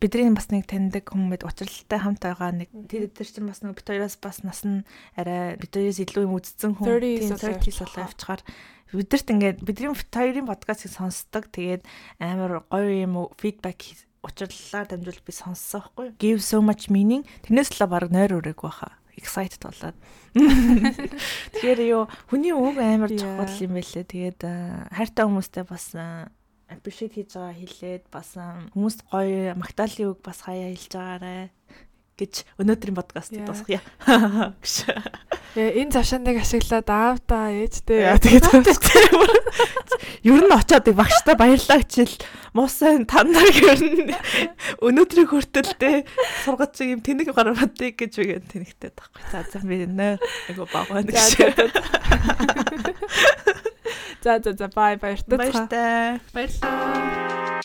бидний бас нэг таньдаг хүмүүс учралтай хамт байгаа нэг тэр дээр чинь бас нэг бит хоёроос бас нас нь арай бит хоёроос илүү юм үзсэн хүн. 30 солоо авчгаар бидэрт ингээд бидний бит хоёрын подкастыг сонсдог. Тэгээд амар гоё юм фидбек учрлалаар дамжуул би сонссон байхгүй give so much meaning. Тэрнээс л баг нойр өрөөг баха. Excited болоод. Тэгэхээр юу хүний үг амар чухал юм байлээ. Тэгээд хайртай хүмүүстэй бас appreciate хийж байгаа хэлээд бас хүмүүст гоё магтаалын үг бас хаяа хэлж байгаарэ гэж өнөөдрийн подкаст дуусгая. Энэ завшааныг ашиглаад аавтаа ээжтэй тэгээд ер нь очоод багштай баярлаа гэчихэл муусан танаар ер нь өнөөдрийг хүртэлтэй сургач юм тэнэг гаргадыг гэж үгээд тэнэгтэй таахгүй. За за би нэ айгу баг байна гэж. За за за бай баяртай. Баяртай. Баярлалаа.